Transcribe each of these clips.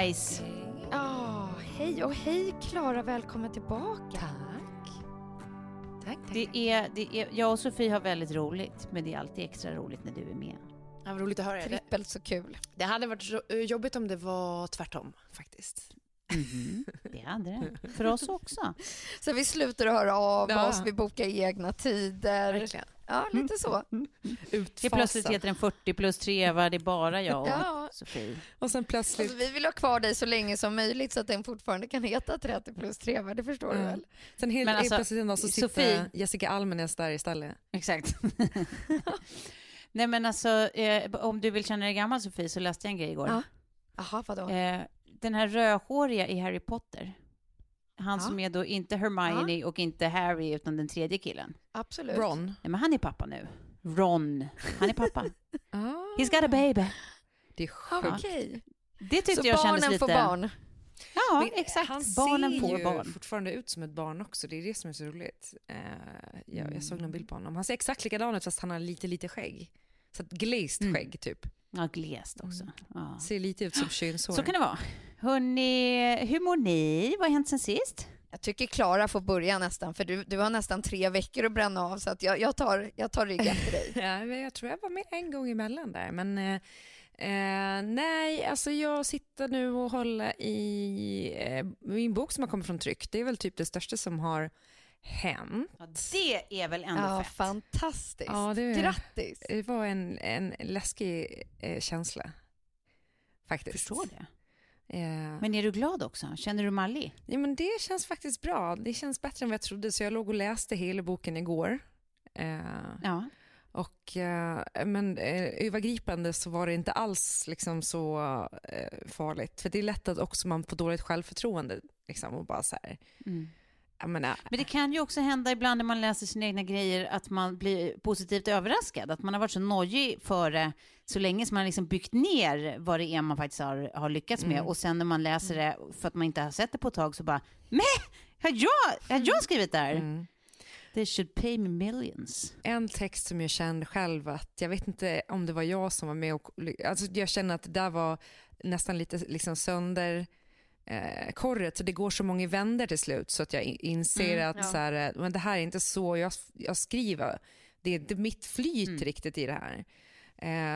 Guys! Ja, hej och hej Klara, välkommen tillbaka. Tack. Tack, Det är, det är, jag och Sofie har väldigt roligt, men det är alltid extra roligt när du är med. Ja, vad roligt att höra. Det, Trippelt så kul. det hade varit eh, jobbigt om det var tvärtom, faktiskt. Mhm, Det hade det. För oss också. Så vi slutar att höra av Ja. oss, vi bokar egna tider. Verkligen. Ja, lite så. Det är plötsligt heter den 40 plus 3, va? det är bara jag och Ja. Sofie. Och sen plötsligt... Alltså, vi vill ha kvar dig så länge som möjligt så att den fortfarande kan heta 30 plus 3, va? det förstår du Ja. väl? Sen helt, alltså, plötsligt en dag så sitter Sofie- Jessica Almenäs där istället. Exakt. Nej men alltså, eh, om du vill känna dig gammal Sofie, så läste jag en grej igår. Ja. Vadå? Eh, den här rödhåriga i Harry Potter, han Ja. som är då inte Hermione och inte Harry, utan den tredje killen. Absolut. Ron. Nej, men han är pappa nu. Ron. Han är pappa. Ah, He's got a baby. det är sjukt. Okej. Det tyckte Så jag kändes barnen lite... får barn. Ja, Men exakt. Han Barnen ser får ju barn. fortfarande ut som ett barn också. Det är det som är så roligt. Eh, jag, Mm. jag såg någon bild på honom. Han ser exakt likadan ut fast han har lite, lite skägg. Så glazed Mm. skägg typ. Ja, glest också. Ja. Ser lite ut som könshår. Så kan det vara. Hörni, hur mår ni? Vad har hänt sen sist? Jag tycker Klara får börja nästan, för du, du har nästan tre veckor att bränna av, så att jag, jag, tar, jag tar rygg efter dig. Ja, men jag tror jag var med en gång emellan där. Men eh, eh, nej, alltså jag sitter nu och håller i eh, min bok som har kommit från tryck. Det är väl typ det största som har hänt. Ja, det är väl ändå Ja, fett? fantastiskt. Ja, det är- Grattis. Det var en, en läskig eh, känsla. Faktiskt. Förstår det. Eh, Men är du glad också? Känner du mallig? ja, men det känns faktiskt bra. Det känns bättre än vad jag trodde. Så jag låg och läste hela boken igår. Eh, Ja. Och, eh, men övergripande så var det inte alls liksom så farligt. För det är lätt att också man får dåligt självförtroende. Liksom, och bara så här, Mm. Menar, Men det kan ju också hända ibland när man läser sina egna grejer att man blir positivt överraskad. Att man har varit så nojig för det så länge som man har liksom byggt ner vad det är man faktiskt har, har lyckats med. Mm. Och sen när man läser det för att man inte har sett det på ett tag så bara, men har jag, har jag skrivit det här? mm. They should pay me millions. En text som jag kände själv att, jag vet inte om det var jag som var med och, alltså jag känner att det där var nästan lite liksom sönder eh, korret, så det går så många vänder till slut så att jag in- inser Mm, att ja. så här, eh, men det här är inte så jag, jag skriver. Det är inte mitt flyt Mm. riktigt i det här.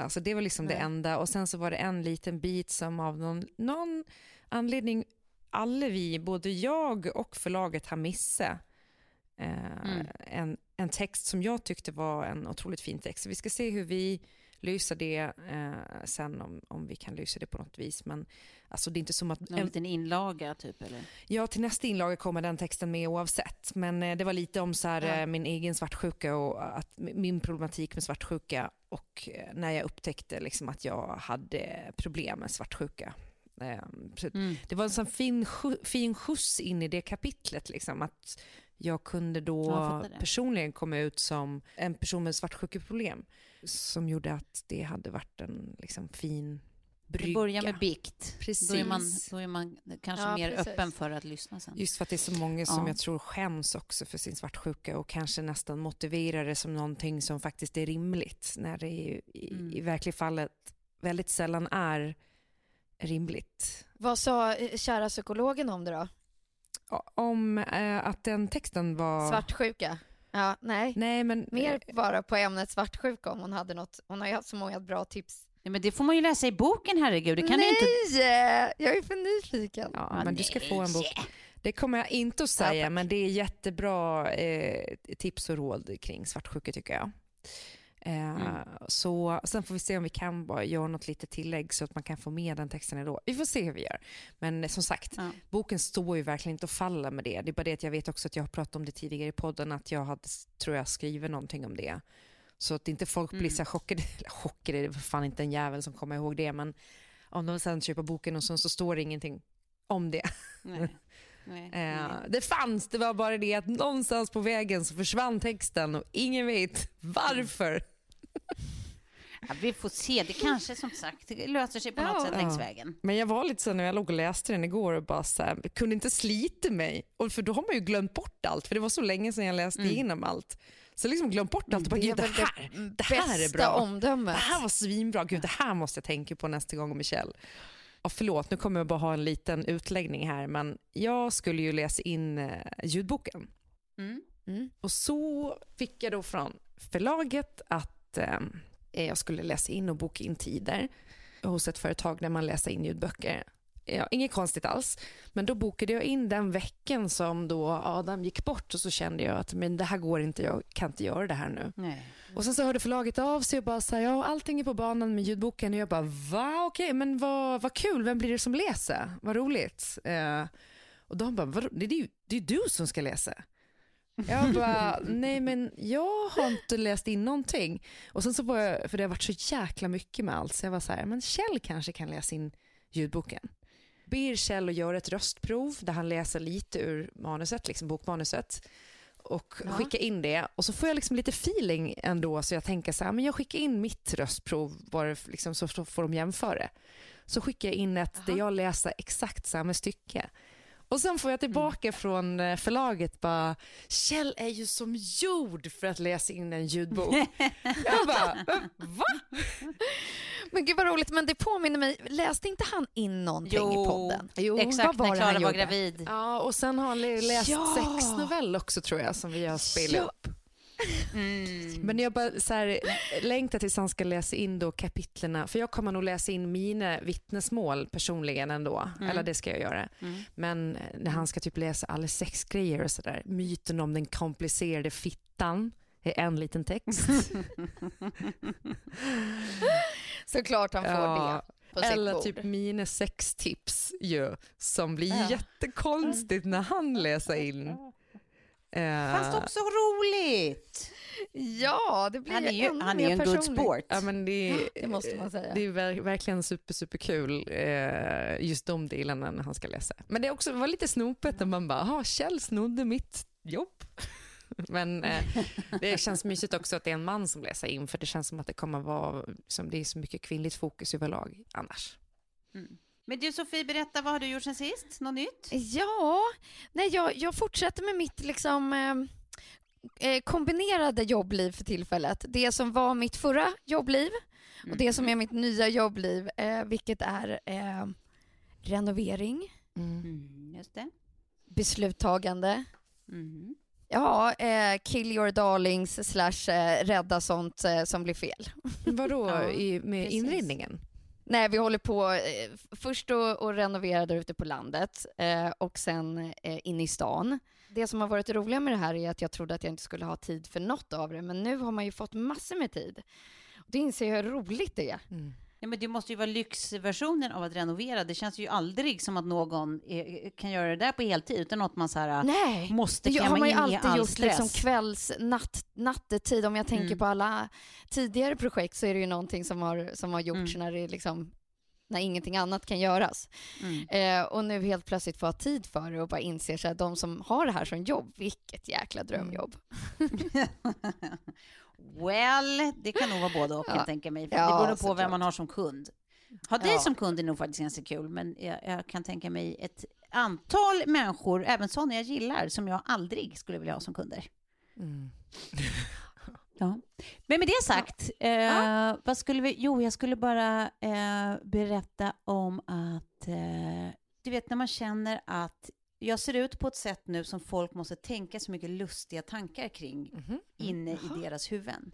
Eh, så det var liksom det Nej. enda. Och sen så var det en liten bit som av någon, någon anledning alla vi, både jag och förlaget har missat. Eh, Mm. en, en text som jag tyckte var en otroligt fin text. Så vi ska se hur vi lösa det eh, sen om, om vi kan lösa det på något vis. Men alltså det är inte som att... Någon liten inlaga typ eller? Ja, till nästa inlaga kommer den texten med oavsett. Men eh, det var lite om så här, Ja. eh, min egen svartsjuka och att, min problematik med svartsjuka och eh, när jag upptäckte liksom att jag hade problem med svartsjuka. Eh, Mm. Det var en sån fin, fin skjuts in i det kapitlet. Liksom, att jag kunde då Ja, jag personligen komma ut som en person med svartsjukeproblem. Som gjorde att det hade varit en liksom, fin brygga. Det börjar med bikt. Precis. Då är man, då är man kanske Ja, mer precis. öppen för att lyssna sen. Just för att det är så många som Ja. jag tror skäms också för sin svartsjuka och kanske nästan motiverar det som någonting som faktiskt är rimligt när det i, i, Mm. i verkliga fallet väldigt sällan är rimligt. Vad sa eh, kära psykologen om det då? Om eh, att den texten var... Svartsjuka? Ja, nej. Nej, men... Mer bara på ämnet svartsjuka om hon hade något. Hon har ju haft så många bra tips. Nej, men det får man ju läsa i boken, herregud. Det kan nej, inte... jag är för nyfiken. Ja, Ja, men du ska nej. få en bok. Det kommer jag inte att säga, tack. men det är jättebra eh, tips och råd kring svartsjuka tycker jag. Eh, Mm. så, sen får vi se om vi kan bara göra något litet tillägg så att man kan få med den texten ändå. Vi får se hur vi gör. Men som sagt, Ja. boken står ju verkligen inte och faller med det. Det är bara det att jag vet också att jag har pratat om det tidigare i podden, att jag hade, tror jag, skrivit någonting om det. Så att inte folk blir Mm. så chockade, chockade, det var fan inte en jävel som kommer ihåg det, men om de sen köper boken och så, så står det ingenting om det. Nej. Nej. Eh, Nej. det fanns, det var bara det att någonstans på vägen så försvann texten och ingen vet varför. Ja, vi får se. Det kanske som sagt det löser sig på något Ja. sätt längs Ja. vägen. Men jag var lite så när jag låg och läste den igår och bara så här, kunde inte slita mig. Och för då har man ju glömt bort allt, för det var så länge sedan jag läste Mm. igenom allt. Så liksom glömt bort allt och bara, gud det väl här, det det här är bra. omdömet. Det här var svinbra, gud det här måste jag tänka på nästa gång Michelle. Ja, förlåt, nu kommer jag bara ha en liten utläggning här, men jag skulle ju läsa in eh, ljudboken. Mm. Mm. Och så fick jag då från förlaget att eh, jag skulle läsa in och boka in tider hos ett företag där man läser in ljudböcker. Ja, inget konstigt alls. Men då bokade jag in den veckan som då Adam gick bort och så kände jag att men det här går inte, jag kan inte göra det här nu. Nej. Och sen så hörde förlaget av sig och bara här, ja allting är på banan med ljudboken och jag bara va okej men vad, vad kul, vem blir det som läser? Vad roligt. Eh, och de bara, "Vadå? det är ju det är du som ska läsa. Jag bara, nej men jag har inte läst in någonting. Och sen så var jag, för det har varit så jäkla mycket med allt, så jag var så här, men Kjell kanske kan läsa in ljudboken. Ber Kjell att göra ett röstprov där han läser lite ur manuset, liksom bokmanuset och Ja. skicka in det. Och så får jag liksom lite feeling ändå, så jag tänker så här, men jag skickar in mitt röstprov bara liksom, så får de jämföra. Så skickar jag in ett där jag läser exakt samma stycke. Och sen får jag tillbaka från eh, förlaget bara, Kjell är ju som gjord för att läsa in en ljudbok. jag bara, "Eh, va? Men gud vad roligt, men det påminner mig, läste inte han in någonting i podden? Jo, Exakt, var när Klara var gravid. Ja, och sen har han lä- läst Ja. sex novell också tror jag som vi har spelat upp. Mm. Men jag bara så här, längtar tills han ska läsa in då kapitlerna, för jag kommer nog läsa in mina vittnesmål personligen ändå, Mm. eller det ska jag göra. Mm. Men när han ska typ läsa alla sexgrejer och sådär, myten om den komplicerade fittan är en liten text. Såklart han får Ja, det Eller bord. typ mina sextips ju, som blir Ja. jättekonstigt när han läser in. Eh, Fast också roligt. Ja, det blir Han är ju, ännu han är mer en good personligt. sport. Ja, men det, Det måste man säga. Det är ver- verkligen super, super kul, eh, just de delarna när han ska läsa. Men det är också, var lite snopet när man bara, "Jaha, Kjell snodde mitt jobb. Men eh, det känns mysigt också att det är en man som läser in, för det känns som att det kommer vara, som det är så mycket kvinnligt fokus överlag annars. Mm. Men du Sofie, berätta, vad har du gjort sen sist? Något nytt? Ja, nej, jag, jag fortsätter med mitt liksom, eh, eh, kombinerade jobbliv för tillfället. Det som var mitt förra jobbliv och det som är mitt nya jobbliv, eh, vilket är eh, renovering, Mm, just det. besluttagande, Mm. ja, eh, kill your darlings slash eh, rädda sånt eh, som blir fel. Vadå Ja, i, med precis. inredningen? Nej, vi håller på eh, först att att renovera där ute på landet eh, och sen eh, in i stan. Det som har varit roligt roliga med det här är att jag trodde att jag inte skulle ha tid för något av det, men nu har man ju fått massor med tid. då inser jag hur roligt det är. Mm. Ja, men det måste ju vara lyxversionen av att renovera. Det känns ju aldrig som att någon är, kan göra det där på heltid utan att man så här, Nej, måste klämma har man ju in i alltid all gjort stress. liksom kvälls, natt, nattetid. Om jag tänker Mm. på alla tidigare projekt så är det ju någonting som har, som har gjorts Mm. när det liksom när ingenting annat kan göras. Mm. Eh, och nu helt plötsligt få ha tid för det och bara inser så att de som har det här som jobb, vilket jäkla drömjobb. well, det kan nog vara både och kan Ja. jag tänka mig. Ja, det beror på vem man har som kund. Ha dig Ja. som kund är nog faktiskt ganska kul, men jag, jag kan tänka mig ett antal människor, även sådana jag gillar, som jag aldrig skulle vilja ha som kunder. Mm. Ja. Men med det sagt, eh, vad skulle vi... Jo, jag skulle bara eh, berätta om att... Eh, du vet, när man känner att jag ser ut på ett sätt nu som folk måste tänka så mycket lustiga tankar kring Mhm. inne Jaha. i deras huvuden.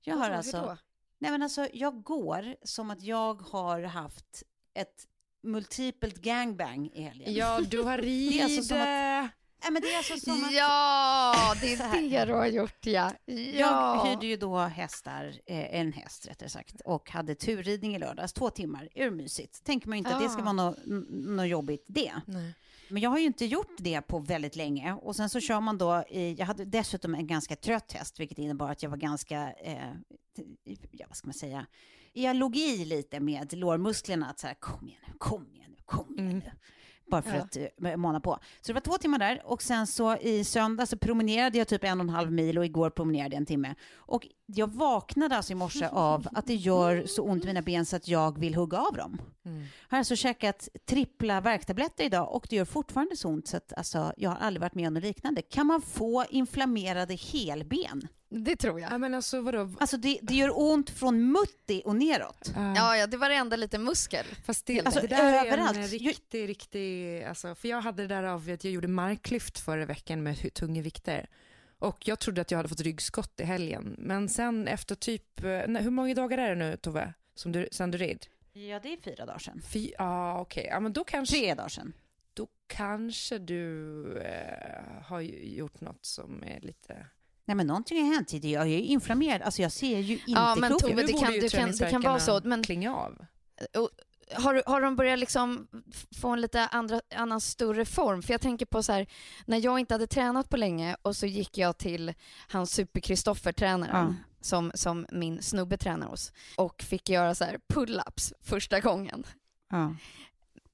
Jag har alltså... då? Nej, men alltså, jag går som att jag har haft ett multipelt gangbang i helgen. Ja, du har är alltså ridit. Nej, men det är alltså som att... Ja, det är det du har gjort ja. Jag ja. hyrde ju då hästar, eh, en häst rättare sagt, och hade turridning i lördags, två timmar, urmysigt. Tänker man ju inte att det ska Ja. vara något nå jobbigt det. Nej. Men jag har ju inte gjort det på väldigt länge. Och sen så kör man då, i, jag hade dessutom en ganska trött häst, vilket innebar att jag var ganska, eh, ja vad ska man säga, jag låg i lite med lårmusklerna, att så här, kom igen nu, kom igen nu, kom igen Mm. nu. Bara för Ja. att eh, mana på. Så det var två timmar där och sen så i söndag så promenerade jag typ en och en halv mil och igår promenerade jag en timme. Och jag vaknade alltså i morse av att det gör så ont i mina ben så att jag vill hugga av dem. Mm. Jag har alltså käkat trippla värktabletter idag och det gör fortfarande så ont så att alltså, jag har aldrig varit med om något liknande. Kan man få inflammerade helben? Det tror jag. Ja, men alltså vadå? Alltså det, det gör ont från mutti och neråt. Ja. Ja, ja, det var enda lite muskel. Fast det, Alltså, det där är överallt. en riktig, riktig, alltså, för jag hade det där av att jag gjorde marklyft förra veckan med tunga vikter. Och jag trodde att jag hade fått ryggskott i helgen. Men sen efter typ, eh, nej, hur många dagar är det nu Tove, som du, sen du red? Ja, det är fyra dagar sedan. Fy, ah, okej, ja men då kanske, Tre dagar sedan. då kanske du eh, har gjort något som är lite... Nej men någonting har hänt. Jag är ju inflammerad. Alltså jag ser ju inte Ja, men klok Tove, det kan- det kan- det kan vara så, men- klinga av. Och har, har de börjat liksom få en lite andra, annan större form? För jag tänker på så här, när jag inte hade tränat på länge och så gick jag till han super-Kristoffer-tränaren Ja. Som, som min snubbe tränar hos och fick göra så här pull-ups första gången Ja.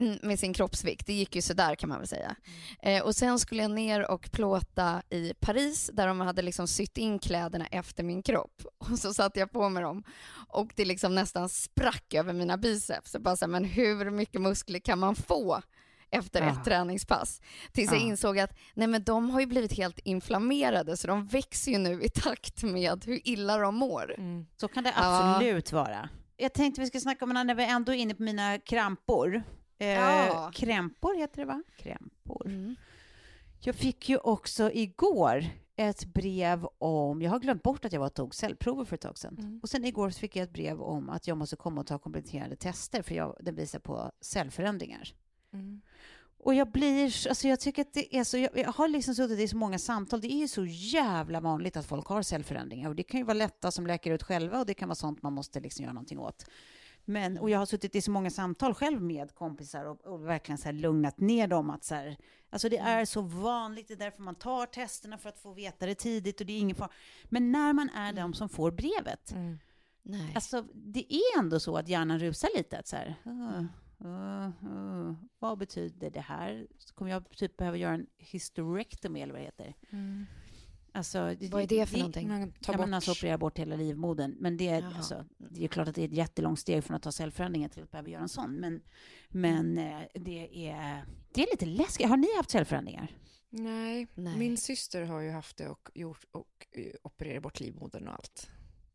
Mm, med sin kroppsvikt. Det gick ju sådär kan man väl säga. Eh, och sen skulle jag ner och plåta i Paris där de hade liksom sytt in kläderna efter min kropp. Och så satte jag på mig dem och det liksom nästan sprack över mina biceps. Jag bara så här, men hur mycket muskler kan man få efter ett träningspass? Tills jag Ja. insåg att nej men de har ju blivit helt inflammerade så de växer ju nu i takt med hur illa de mår. Mm. Så kan det absolut vara. Jag tänkte vi ska snacka om när vi ändå är inne på mina krampor. Eh. Krämpor heter det va? Krämpor. Mm. Jag fick ju också igår ett brev om, jag har glömt bort att jag var och tog cellprover för ett tag sedan. Mm. Och sen igår fick jag ett brev om att jag måste komma och ta kompletterande tester för jag, det visar på cellförändringar. Mm. Och jag blir, alltså jag tycker att det är så, jag, jag har liksom suttit i så många samtal, det är ju så jävla vanligt att folk har cellförändringar och det kan ju vara lätta som läker ut själva och det kan vara sånt man måste liksom göra någonting åt. Men, och jag har suttit i så många samtal själv med kompisar och, och verkligen så lugnat ner dem att så här, alltså det är så vanligt, det är därför man tar testerna för att få veta det tidigt och det är ingen fara. Men när man är de som får brevet, Mm. Nej. Alltså, det är ändå så att hjärnan rusar lite. Att så här, "Åh, åh, åh, vad betyder det här? Så kommer jag typ behöva göra en hysterectomy eller vad det heter. Mm. Alltså, Vad är det för någonting? Man tar Kan bort... man alltså operera bort hela livmodern. Men det är, alltså, det är klart att det är ett jättelångt steg från att ta cellförändringar till att behöva göra en sån. Men, men eh, det, är, det är lite läskigt. Har ni haft cellförändringar? Nej. Nej. min syster har ju haft det och, gjort, och eh, opererat bort livmodern och allt.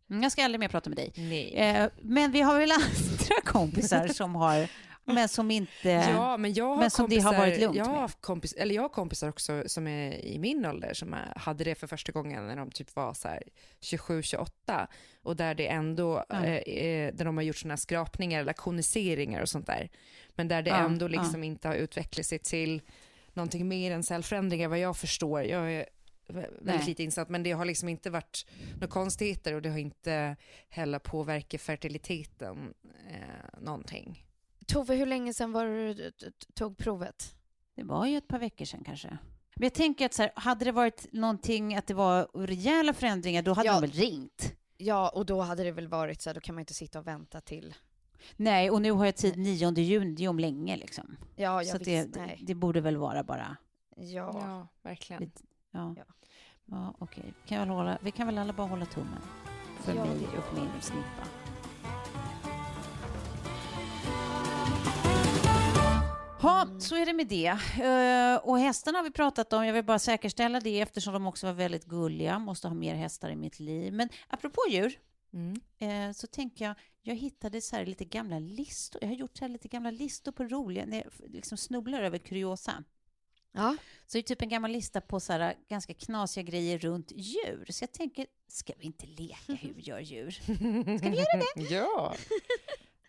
Mm, Jag ska aldrig mer prata med dig. Nej. Eh, men vi har väl andra kompisar som har, men som inte... Ja, men jag har men som det kompisar, har varit lugnt jag har, kompis, eller jag har kompisar också som är i min ålder som är, hade det för första gången när de typ var så här 27-28 och där det ändå, Ja. eh, där de har gjort såna skrapningar eller koniseringar och sånt där. Men där det Ja, ändå liksom inte har utvecklat sig till någonting mer än cellförändringar vad jag förstår. Jag är väldigt Nej. lite insatt, men det har liksom inte varit några konstigheter och det har inte heller påverkat fertiliteten eh, någonting. Tove, hur länge sedan var det du tog provet? Det var ju ett par veckor sedan kanske. Men jag tänker att så här, hade det varit någonting att det var rejäla förändringar, då hade Ja. de väl ringt? Ja, och då hade det väl varit så här, då kan man inte sitta och vänta till... Nej, och nu har jag tid 9 juni, det är om länge liksom. Ja, Så jag det, visst, nej. det borde väl vara bara, Ja. verkligen. Lite- ja. Ja. Ja, okej. Hålla, vi kan väl alla bara hålla tummen för Ja, mig det och min snippa. Ja, så är det med det. Eh, och hästarna har vi pratat om. Jag vill bara säkerställa det eftersom de också var väldigt gulliga. Måste ha mer hästar i mitt liv. Men apropå djur Mm. eh, så tänker jag, jag hittade så här lite gamla listor. Jag har gjort så här lite gamla listor på roliga, när jag liksom snubblar över kuriosa. ja. Så det är typ en gammal lista på så här ganska knasiga grejer runt djur. Så jag tänker, ska vi inte leka hur gör djur? Ska vi göra det? ja.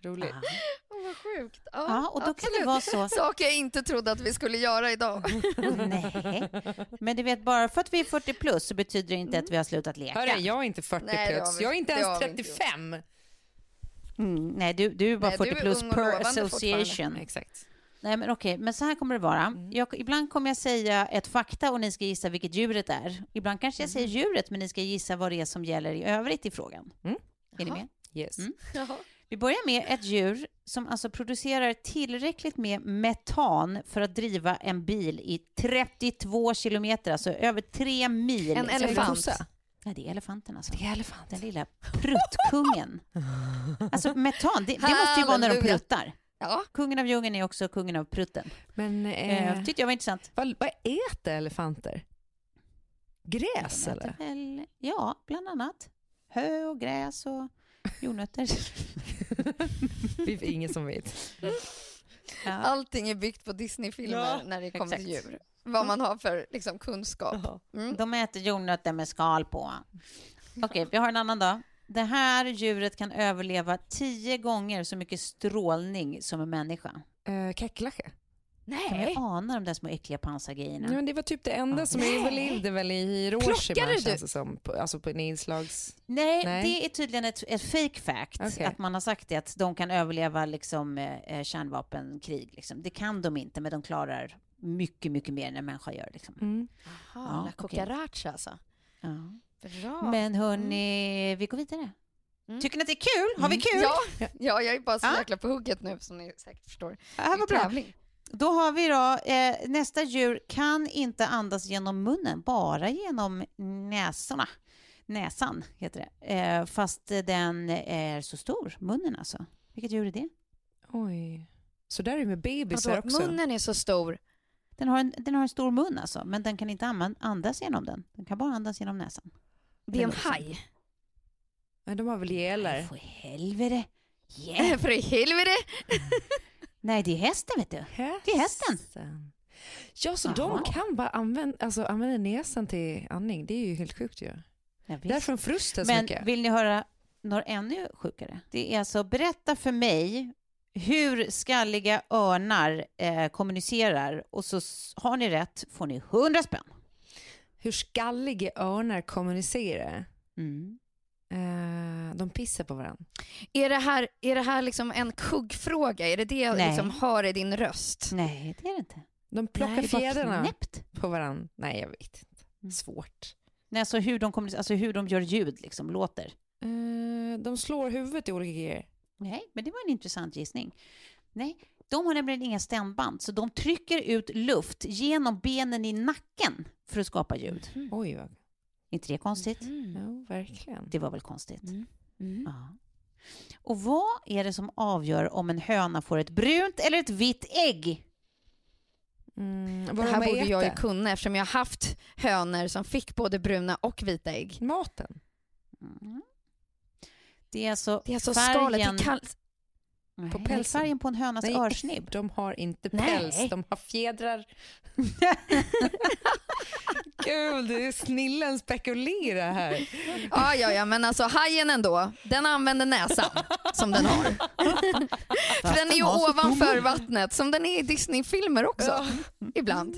Roligt. Åh, vad sjukt. Ja, Ja, och då kan absolut. det vara så. Saker jag inte trodde att vi skulle göra idag. Nej, men du vet, bara för att vi är 40 plus så betyder det inte att vi har slutat leka. Hörru, jag är inte 40 Nej, plus. vi- Jag är inte ens har vi inte 35. Mm, nej, du, du är bara Nej, 40 du är plus per association. Exakt. Nej, men okej, men så här kommer det vara. Mm. Jag, ibland kommer jag säga ett fakta och ni ska gissa vilket djuret är. Ibland kanske jag Mm. säger djuret, men ni ska gissa vad det är som gäller i övrigt i frågan. Mm. Är ni Jaha. med? Yes. Mm. Vi börjar med ett djur som alltså producerar tillräckligt med metan för att driva en bil i 32 kilometer, alltså över tre mil. En elefant. Nej, det är elefanten alltså. Det är elefant. Den lilla pruttkungen. Alltså metan, det, det måste ju vara när de pruttar. Ja. Kungen av djungeln är också kungen av prutten. Men Eh, eh, tyckte jag var intressant. vad, vad äter elefanter? Gräs eller? Väl, ja, bland annat. Hö och gräs och jordnötter. Det är ingen som vet. Ja. Allting är byggt på Disney-filmer Ja, när det kommer till djur. Vad man har för liksom, kunskap. Mm. De äter jordnötter med skal på. Okej, vi har en annan då. Det här djuret kan överleva tio gånger så mycket strålning som en människa. Uh, Kackerlacka? Kan Nej. vi ana de där små äckliga pansargrejerna? Ja, det var typ det enda Ja. som överlevde väl i Hiroshima Plockade du? känns det som. På, alltså på en inslags... Nej, Nej. det är tydligen ett, ett fake fact. Okej. Att man har sagt det, att de kan överleva liksom, eh, kärnvapenkrig. Liksom. Det kan de inte, men de klarar mycket, mycket mer än en människa gör. Liksom. Mm. Jaha, Ja, La. Cucaracha alltså. Ja. Bra. Men hörni, vi går vidare. Mm. Tycker ni att det är kul? Har vi kul? Ja, ja, jag är bara så jäkla på hugget nu som ni säkert förstår. Det här var bra. tävling. Då har vi då, eh, nästa djur kan inte andas genom munnen, bara genom näsorna. Näsan heter det. Eh, fast den är så stor, munnen alltså. Vilket djur är det? Oj. Så där är det med bebisar Vadå, också. munnen är så stor. Den har, en, den har en stor mun alltså, men den kan inte andas genom den. Den kan bara andas genom näsan. Det är en haj. Men de har väl Nej, gelar? för helvete. Yeah. För helvete. Nej, det är hästen vet du. Det är hästen. Ja, så Jaha. de kan bara använda, alltså, använda näsan till andning. Det är ju helt sjukt ju. Ja. Därför de frustar så Men mycket. vill ni höra något ännu sjukare? Det är alltså, berätta för mig hur skalliga örnar eh, kommunicerar och så har ni rätt får ni 100 spänn. Hur skalliga örnar kommunicerar. Mm. Eh, de pissar på varandra. Är det här, är det här liksom en kuggfråga? Är det det jag Nej. liksom hör i din röst? Nej, det är det inte. De plockar Nej, fjädrarna på varandra. Nej, jag vet inte. Mm. Svårt. Nej, alltså hur de, kommunicerar, alltså hur de gör ljud, liksom, låter. Eh, de slår huvudet i olika grejer. Nej, men det var en intressant gissning. Nej, de har nämligen inga stämband, så de trycker ut luft genom benen i nacken för att skapa ljud. Oj, vad... inte det konstigt? Mm. Ja, verkligen. Det var väl konstigt? Mm. Mm. Ja. Och vad är det som avgör om en höna får ett brunt eller ett vitt ägg? Mm, Det här de borde jag ju äter? kunna eftersom jag har haft hönor som fick både bruna och vita ägg. Maten. Mm. Det är alltså, Det är alltså skalet, färgen, det kallas... Nej, på det är pälsen. färgen på en hönas Nej. örsnibb. De har inte Nej. päls, de har fjädrar. Gud, det är snillen spekulerar här. Ja, ja, ja, men alltså hajen ändå, den använder näsan som den har. För den är ju ovanför vattnet som den är i Disney-filmer också ibland.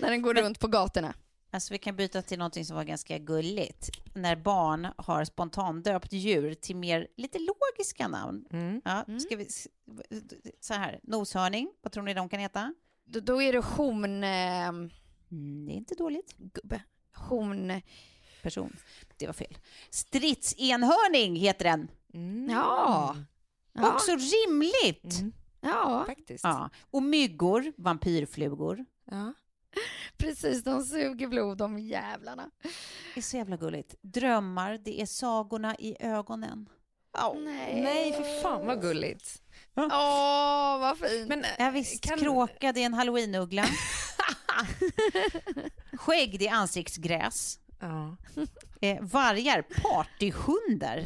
När den går runt på gatorna. Alltså vi kan byta till någonting som var ganska gulligt. När barn har spontandöpt djur till mer lite logiska namn. Mm. Ja, ska vi, så här, noshörning, vad tror ni de kan heta? Då, då är det hon... Eh, Mm, det är inte dåligt. gubbe. Hon... Person. Det var fel. Stridsenhörning heter den. Mm. Ja. Ja. Också rimligt. Mm. ja, Faktiskt. Ja. Och myggor, vampyrflugor. Ja. precis. De suger blod, de jävlarna. Det är så jävla gulligt. Drömmar, det är sagorna i ögonen. Nej. Nej, för fan vad gulligt. Åh, vad fint. Men, Ja, visst, kan- kråka, det är en halloweenuggla. Skägg, det är ansiktsgräs. Ja. Eh, vargar, partyhundar.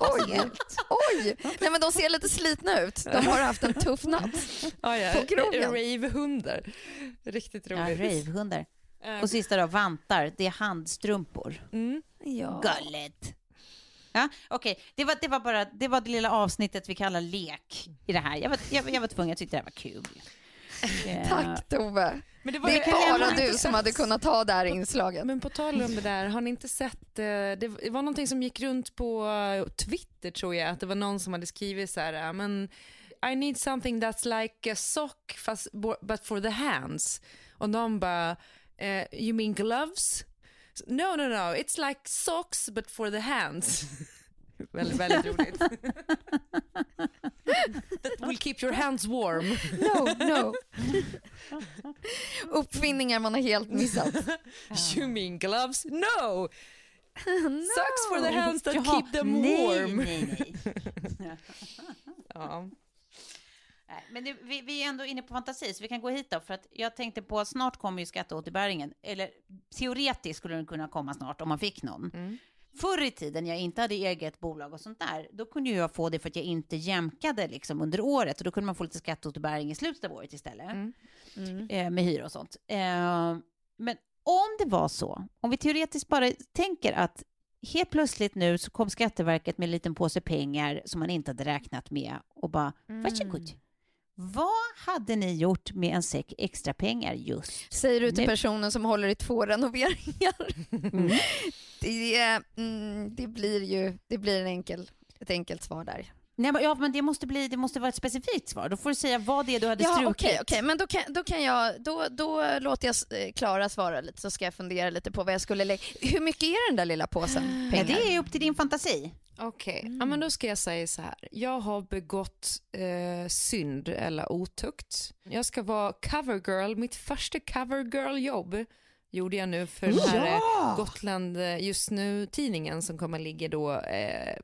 Oj, oj. Nej, men de ser lite slitna ut. De har haft en tuff natt. Ja. På krogen. Ravehundar. Riktigt Ja, roligt. ravehundar. Eh, Och sista då, vantar, det är handstrumpor. Mm. Ja. Gulligt. Ja, okej. Det, var, det var bara det, var det lilla avsnittet vi kallar lek i det här. Jag var, jag, jag var tvungen, jag tyckte det här var kul. Eh, Tack Tove. Men det, Det ju- är bara du som hade kunnat ta det här inslaget. Men på tal om det där, har ni inte sett, eh, det var någonting som gick runt på eh, Twitter tror jag, att det var någon som hade skrivit så här, eh, men I need something that's like a sock fast, but for the hands. Och någon bara, you mean gloves? No, no, no, it's like socks but for the hands. väldigt, väldigt roligt. That will keep your hands warm. No, no. Uppfinningar man har helt missat. You mean gloves? No! Socks for the hands that Jaha, keep them nej, warm. Nej, nej. Ja. Men det, vi, vi är ändå inne på fantasi, så vi kan gå hit då. För att jag tänkte på att snart kommer ju skatteåterbäringen. Eller teoretiskt skulle den kunna komma snart om man fick någon. Mm. Förr i tiden, jag inte hade eget bolag och sånt där, då kunde jag få det för att jag inte jämkade liksom under året. Och då kunde man få lite skatteåterbäring i slutet av året istället. Mm. Eh, med hyra och sånt. Eh, men om det var så, om vi teoretiskt bara tänker att helt plötsligt nu så kom Skatteverket med en liten påse pengar som man inte hade räknat med och bara, varsågod. Vad hade ni gjort med en säck extra pengar just Säger du till nu? personen som håller i två renoveringar. Mm. Det, mm, det blir ju det blir en enkel, ett enkelt svar där. Nej, men, ja, men det måste, bli, det måste vara ett specifikt svar. Då får du säga vad det är du hade Ja, strukit. okej, okej, men då kan, då kan jag, då, då låter jag eh, Klara svara lite så ska jag fundera lite på vad jag skulle lägga. Hur mycket är den där lilla påsen Ja, pengar? det är upp till din fantasi. Okej, ja, men då ska jag säga så här. Jag har begått eh, synd eller otukt. Jag ska vara covergirl. Mitt första covergirl-jobb gjorde jag nu för den här Ja! eh, Gotland eh, just nu-tidningen som kommer ligga då eh,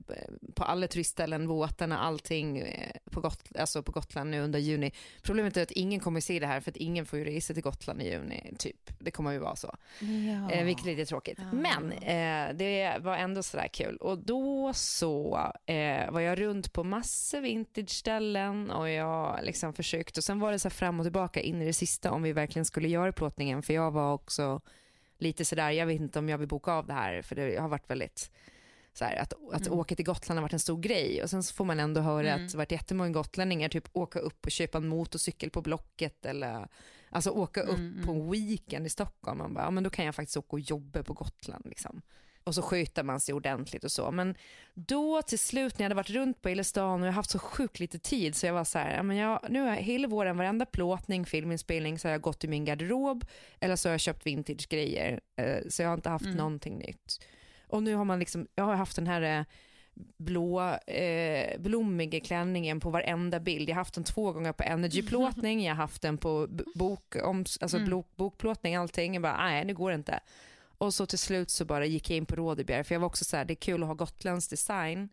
på alla turistställen, båtarna, allting eh, på, Got- alltså på Gotland nu under juni. Problemet är att ingen kommer se det här för att ingen får ju resa till Gotland i juni, typ. Det kommer ju vara så. Ja. Eh, vilket är lite tråkigt. Men eh, det var ändå sådär kul. Och då så eh, var jag runt på massor vintage-ställen och jag liksom försökte. Och sen var det så här fram och tillbaka in i det sista om vi verkligen skulle göra plåtningen. För jag var också lite sådär, jag vet inte om jag vill boka av det här. För det har varit väldigt så här, att, att Mm. åka till Gotland har varit en stor grej och sen så får man ändå höra att det varit jättemånga gotlänningar typ åka upp och köpa en motorcykel på Blocket eller alltså åka upp Mm, på en weekend i Stockholm. Man bara, ja men då kan jag faktiskt åka och jobba på Gotland liksom. Och så sköter man sig ordentligt och så. Men då till slut när jag hade varit runt på hela stan och jag haft så sjukt lite tid så jag var så här, men jag, nu har jag hela våren, varenda plåtning, filminspelning så har jag gått i min garderob eller så har jag köpt vintage-grejer. Eh, så jag har inte haft Mm. någonting nytt. Och nu har man liksom, jag har haft den här eh, blå, eh, blommiga klänningen på varenda bild. Jag har haft den två gånger på Energy-plåtning, jag har haft den på bok, om, alltså Mm. bok, bokplåtning, allting. Jag bara, nej, nu går det inte. Och så till slut så bara gick jag in på Rådebjer, för jag var också så här, det är kul att ha gotländsk design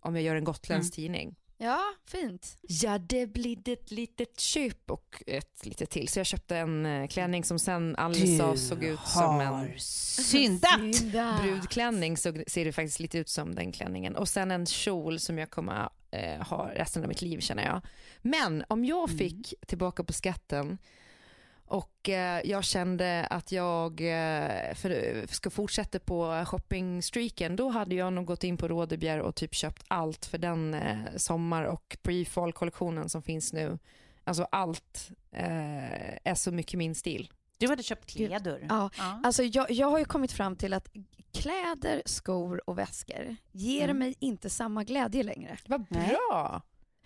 om jag gör en gotländsk tidning. Ja, fint. Ja, det blir ett litet köp och ett litet till. Så jag köpte en eh, klänning som sen alldeles av såg ut som en syndat. Synda. brudklänning så ser det faktiskt lite ut som den klänningen. Och sen en kjol som jag kommer eh, ha resten av mitt liv känner jag. Men om jag fick tillbaka på skatten och eh, jag kände att jag eh, för, ska fortsätta på shoppingstreaken då hade jag nog gått in på Rådebjer och typ köpt allt för den eh, sommar och pre-fall kollektionen som finns nu. Alltså allt är så mycket min stil. Du hade köpt kläder. Ja, alltså jag, jag har ju kommit fram till att kläder, skor och väskor ger Mm. mig inte samma glädje längre. Vad Nej. bra!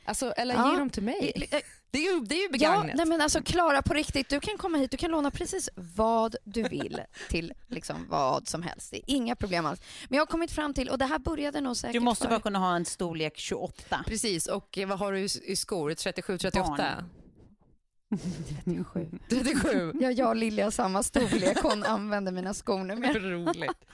Alltså, eller Ja. ge dem till mig. Eh, Det är ju, det är ju Ja, begagnat. nej men alltså Klara på riktigt, du kan komma hit, du kan låna precis vad du vill till liksom vad som helst. Det är inga problem alls. Men jag har kommit fram till, och det här började nog säkert Du måste för... bara kunna ha en storlek 28. Precis, och eh, vad har du i i skor? 37, 38? Barn. 37. 37. Ja, jag och Lilja har samma storlek, hon använder mina skor numera. Roligt.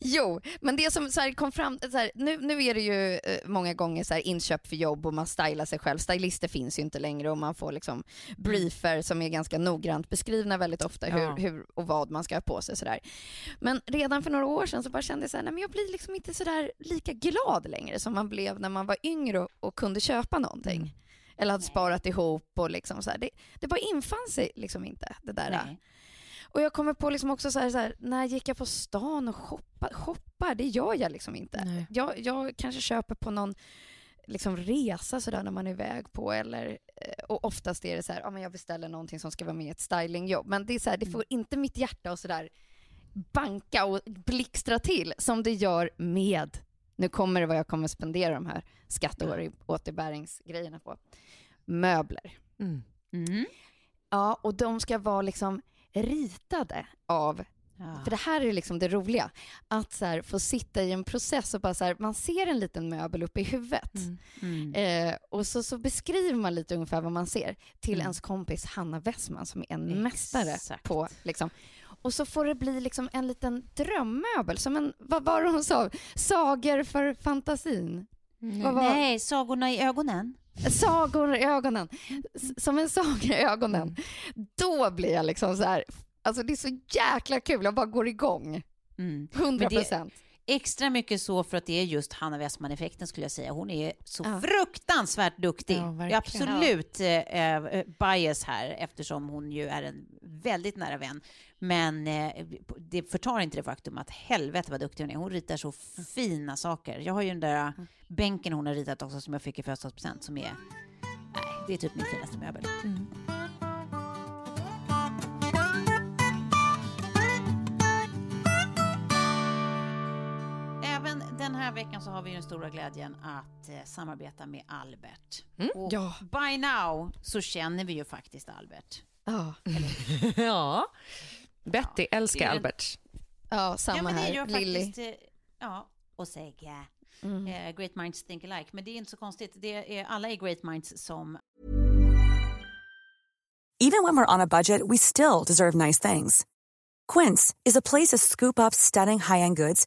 Jo, men det som så kom fram, så här, nu, nu är det ju eh, många gånger så här inköp för jobb och man stylar sig själv. Stylister finns ju inte längre och man får liksom briefer som är ganska noggrant beskrivna väldigt ofta hur, Ja. hur och vad man ska ha på sig. Så där. Men redan för några år sedan så bara kände jag så här, nej, men jag blir liksom inte så där lika glad längre som man blev när man var yngre och, och kunde köpa någonting. Eller hade sparat ihop och liksom så här. Det, det bara infann sig liksom inte det där. Nej. Och jag kommer på liksom också så här, så här, när gick jag på stan och shoppar? Shoppar, det gör jag liksom inte. Jag, jag kanske köper på någon liksom resa sådär när man är iväg på eller eh, och oftast är det så här, ja men jag beställer någonting som ska vara med i ett stylingjobb. Men det är så här, det får inte mitt hjärta och sådär banka och blixtra till som det gör med, nu kommer det vad jag kommer spendera de här skatteåterbäringsgrejerna på, möbler. Mm. Mm. Ja, och de ska vara liksom ritade av Ja. för det här är liksom det roliga. Att så få sitta i en process och bara så här, man ser en liten möbel uppe i huvudet. Mm. Eh, och så, så beskriver man lite ungefär vad man ser till Mm. ens kompis Hanna Westman som är en mästare Exakt. på liksom. Och så får det bli liksom en liten drömmöbel, som en, vad var det hon sa? Sagor för fantasin. Vad var, Nej, sagorna i ögonen. Sagor i ögonen. S- Som en saga i ögonen. Då blir jag liksom så här, alltså det är så jäkla kul, jag bara går igång. Mm. 100 Men det- procent. Extra mycket så för att det är just Hanna Westman-effekten skulle jag säga. Hon är så Ja. fruktansvärt duktig. Ja, det är absolut eh, eh, bias här eftersom hon ju är en väldigt nära vän. Men eh, det förtar inte det faktum att helvete vad duktig hon är. Hon ritar så fina saker. Jag har ju den där bänken hon har ritat också som jag fick i födelsedagspresent som är Nej, det är typ min finaste möbel. Även här veckan så har vi den stora glädjen att eh, samarbeta med Albert. Mm, Och ja. by now så känner vi ju faktiskt Albert. Ja, ja. Betty älskar det är en- Albert. ja samma ja, men det här. gör Lilly. faktiskt, eh, ja, och säga Mm. eh, great minds think alike. Men det är inte så konstigt. Det är, alla är great minds som Even when we're on a budget, we still deserve nice things. Quince is a place to scoop up stunning high-end goods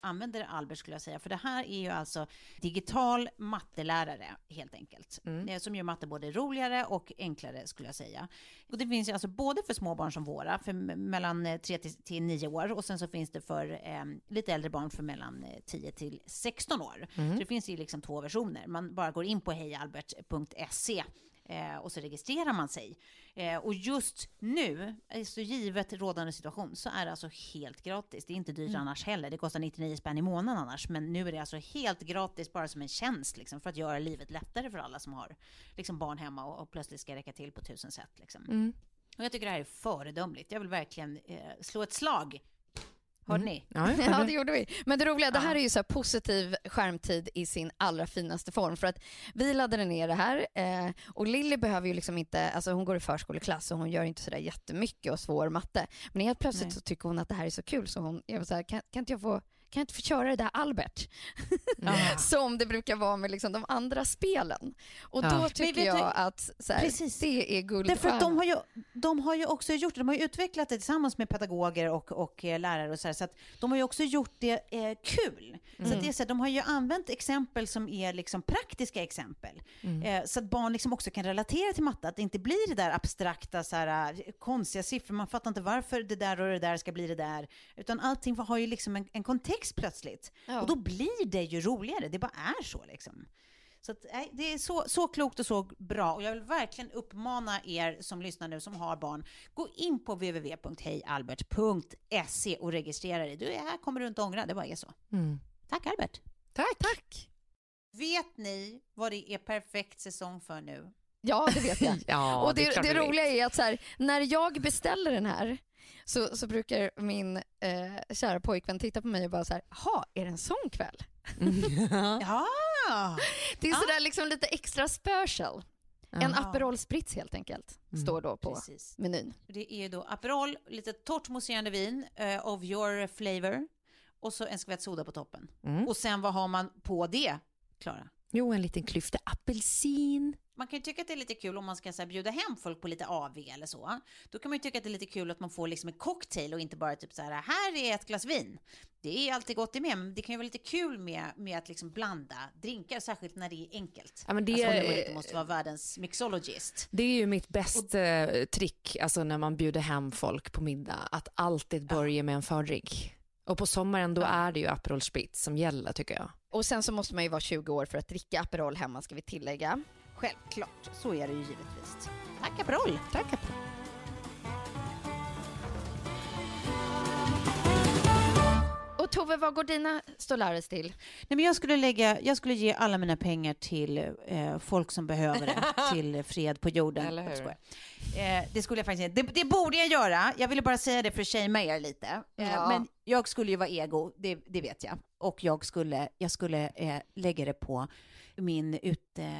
Använder Albert skulle jag säga, för det här är ju alltså digital mattelärare helt enkelt, eh, som gör matte både roligare och enklare skulle jag säga. Och det finns ju alltså både för små barn som våra, för mellan 3 till, till 9 år, och sen så finns det för eh, lite äldre barn för mellan eh, 10 till 16 år. Så det finns ju liksom två versioner. Man bara går in på hejalbert.se Eh, och så registrerar man sig. Eh, och just nu, alltså givet rådande situation, så är det alltså helt gratis. Det är inte dyrt Mm. annars heller. Det kostar 99 spänn i månaden annars. Men nu är det alltså helt gratis bara som en tjänst liksom, för att göra livet lättare för alla som har liksom, barn hemma och, och plötsligt ska räcka till på tusen sätt. Liksom. Mm. Och jag tycker det här är föredömligt. Jag vill verkligen eh, slå ett slag. Hörde ni? Ja, Ja, det gjorde vi. Men det roliga, det här är ju så positiv skärmtid i sin allra finaste form. För att vi laddade ner det här eh, och Lilly behöver ju liksom inte, alltså hon går i förskoleklass och hon gör inte sådär jättemycket och svår matte. Men helt plötsligt Nej. så tycker hon att det här är så kul så hon, jag var så här, kan, kan inte jag få kan jag inte få köra det där Albert? Som det brukar vara med liksom de andra spelen. Och Ja. då tycker du- jag att så här, Precis. det är Därför guldstjärna. att de har, ju, de har ju också gjort det, de har ju utvecklat det tillsammans med pedagoger och, och eh, lärare och så här, så att de har ju också gjort det eh, kul. Så att det är så här, de har ju använt exempel som är liksom praktiska exempel. Eh, så att barn liksom också kan relatera till matte, att det inte blir det där abstrakta, så här, eh, konstiga siffror, man fattar inte varför det där och det där ska bli det där, utan allting har ju liksom en, en kontext plötsligt. Ja. Och då blir det ju roligare, det bara är så liksom. Så att, nej, det är så, så klokt och så bra. Och jag vill verkligen uppmana er som lyssnar nu som har barn, gå in på www.hejalbert.se och registrera dig. Du är här kommer du inte ångra, det bara är så. Mm. Tack Albert! Tack. Tack. Vet ni vad det är perfekt säsong för nu? Ja, det vet jag. Ja, och det, det, vet. roliga är att så här, när jag beställer den här så, så brukar min eh, kära pojkvän titta på mig och bara så här, jaha, är det en sån kväll? Ja! Det är sådär liksom lite extra special. En Ja. Aperol Spritz helt enkelt, står då på Precis. menyn. Det är ju då Aperol, lite torrt mousserande vin eh, of your flavor och så en skvätt soda på toppen. Mm. Och sen vad har man på det, Klara? Jo, en liten klyfta apelsin. Man kan ju tycka att det är lite kul om man ska så här, bjuda hem folk på lite AV eller så. Då kan man ju tycka att det är lite kul att man får liksom en cocktail och inte bara typ så här, här är ett glas vin. Det är alltid gott det med, men det kan ju vara lite kul med, med att liksom blanda drinkar, särskilt när det är enkelt. Ja, men det alltså, man inte måste vara världens mixologist. Det är ju mitt bästa eh, trick, alltså när man bjuder hem folk på middag, att alltid börja med en fördrink. Och på sommaren då är det ju Aperol Spritz som gäller tycker jag. Och sen så måste man ju vara 20 år för att dricka Aperol hemma ska vi tillägga. Självklart, så är det ju givetvis. Tack Aperol! Tack Aperol! Och Tove, vad går dina Stolares till? Nej, men jag, skulle lägga, jag skulle ge alla mina pengar till eh, folk som behöver det, till fred på jorden. Eller hur? Eh, det skulle jag faktiskt det, det borde jag göra. Jag ville bara säga det för att shamea er lite. Eh, Ja. Men jag skulle ju vara ego, det, det vet jag. Och jag skulle, jag skulle eh, lägga det på min ute,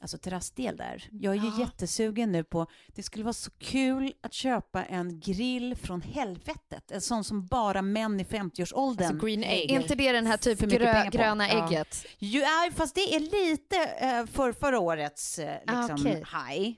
alltså terrassdel där. Jag är ju jättesugen nu på, det skulle vara så kul att köpa en grill från helvetet. En sån som bara män i 50-årsåldern Alltså green egg. Är inte det den här typ För mycket grö, gröna Ja. ägget? Ja, fast det är lite eh, för förra årets eh, Ah, liksom, okej. high.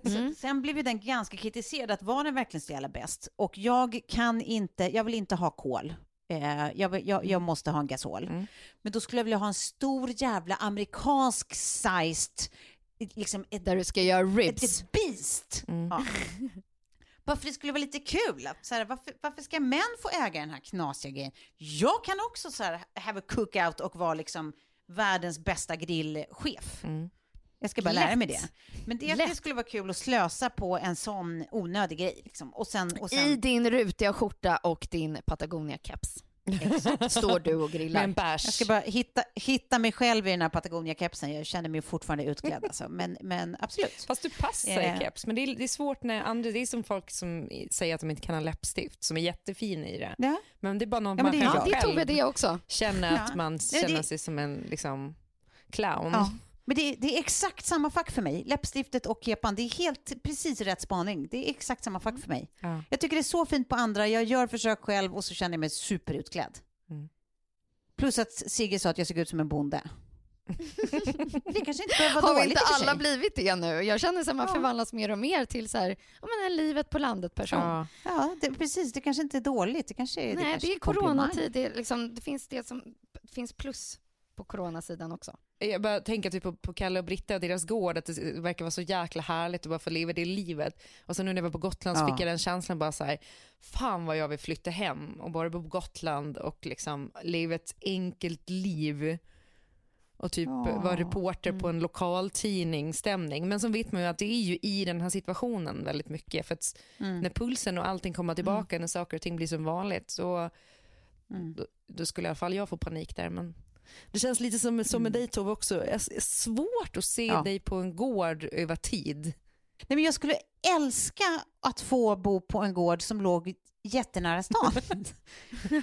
Mm. Sen blev ju den ganska kritiserad, att var den verkligen så jävla bäst? Och jag kan inte, jag vill inte ha kol. Eh, jag, jag, jag måste ha en gasol. Mm. Men då skulle jag vilja ha en stor jävla amerikansk sized, liksom ett, Där du ska göra ett, ribs. ett beast. Mm. Ja. Bara för det skulle vara lite kul. Så här, varför, varför ska män få äga den här knasiga grejen? Jag kan också så här, have a cookout och vara liksom världens bästa grillchef. Mm. Jag ska bara lära mig Lätt. det. Men det, det Lätt. skulle vara kul att slösa på en sån onödig grej. Liksom. Och sen, och sen, I din rutiga skjorta och din Patagonia-keps. Står du och grillar. en bärs. jag ska bara hitta, hitta mig själv i den här Patagonia-kepsen. Jag känner mig fortfarande utklädd. Alltså. Men, men absolut. Fast du passar Eh. i keps. Men det är, det är svårt när andra, det är som folk som säger att de inte kan ha läppstift, som är jättefina i det. Ja. Men det är bara någon Ja, men man det är kanske jag. Det tog själv det också. känner Ja. att man Nej, känner det- sig som en liksom, clown. Ja. Men det är, det är exakt samma fack för mig. Läppstiftet och kepan, det är helt precis rätt spaning. Det är exakt samma fack för mig. Ja. Jag tycker det är så fint på andra, jag gör försök själv och så känner jag mig superutklädd. Mm. Plus att Sigge sa att jag såg ut som en bonde. det kanske inte behöver vara Har dåligt inte alla blivit det nu? Jag känner att man Ja. förvandlas mer och mer till så här, ja, men en livet på landet-person. Ja. Ja, det, precis. Det kanske inte är dåligt. Det kanske är, Nej, kanske det är coronatid. Det, är liksom, det finns det som det finns plus på coronasidan också. Jag bara tänker typ på, på Kalle och Britta och deras gård, att det verkar vara så jäkla härligt att bara få leva det livet. Och så nu när jag var på Gotland så Ja. fick jag den känslan bara så här, fan vad jag vill flytta hem och bara bo på Gotland och liksom leva ett enkelt liv. och typ Ja. vara reporter på en lokal tidningsstämning. Men så vet man ju att det är ju i den här situationen väldigt mycket. För att Mm. när pulsen och allting kommer tillbaka, när saker och ting blir som vanligt, så Mm. då, då skulle i alla fall jag få panik där. Men det känns lite som, som med dig Tove också. Det är svårt att se Mm. Ja. dig på en gård över tid. Nej, men jag skulle älska att få bo på en gård som låg jättenära stan.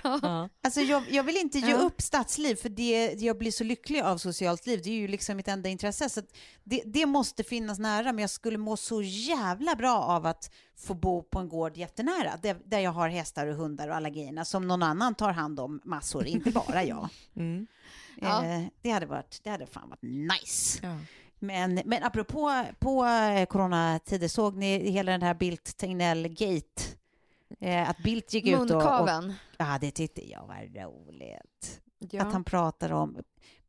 Ja. Alltså jag, jag vill inte ge Ja. upp stadsliv för det jag blir så lycklig av socialt liv. Det är ju liksom mitt enda intresse. Så det, det måste finnas nära men jag skulle må så jävla bra av att få bo på en gård jättenära där, där jag har hästar och hundar och alla grejerna som någon annan tar hand om massor, inte bara jag. Mm. Ja. Eh, det, hade varit, det hade fan varit nice. Ja. Men, men apropå på eh, coronatider, såg ni hela den här Bildt Tegnell-gate? Eh, att Bildt gick ut och... Munkaven. Ja, det tyckte jag var roligt. Ja. Att han pratar om...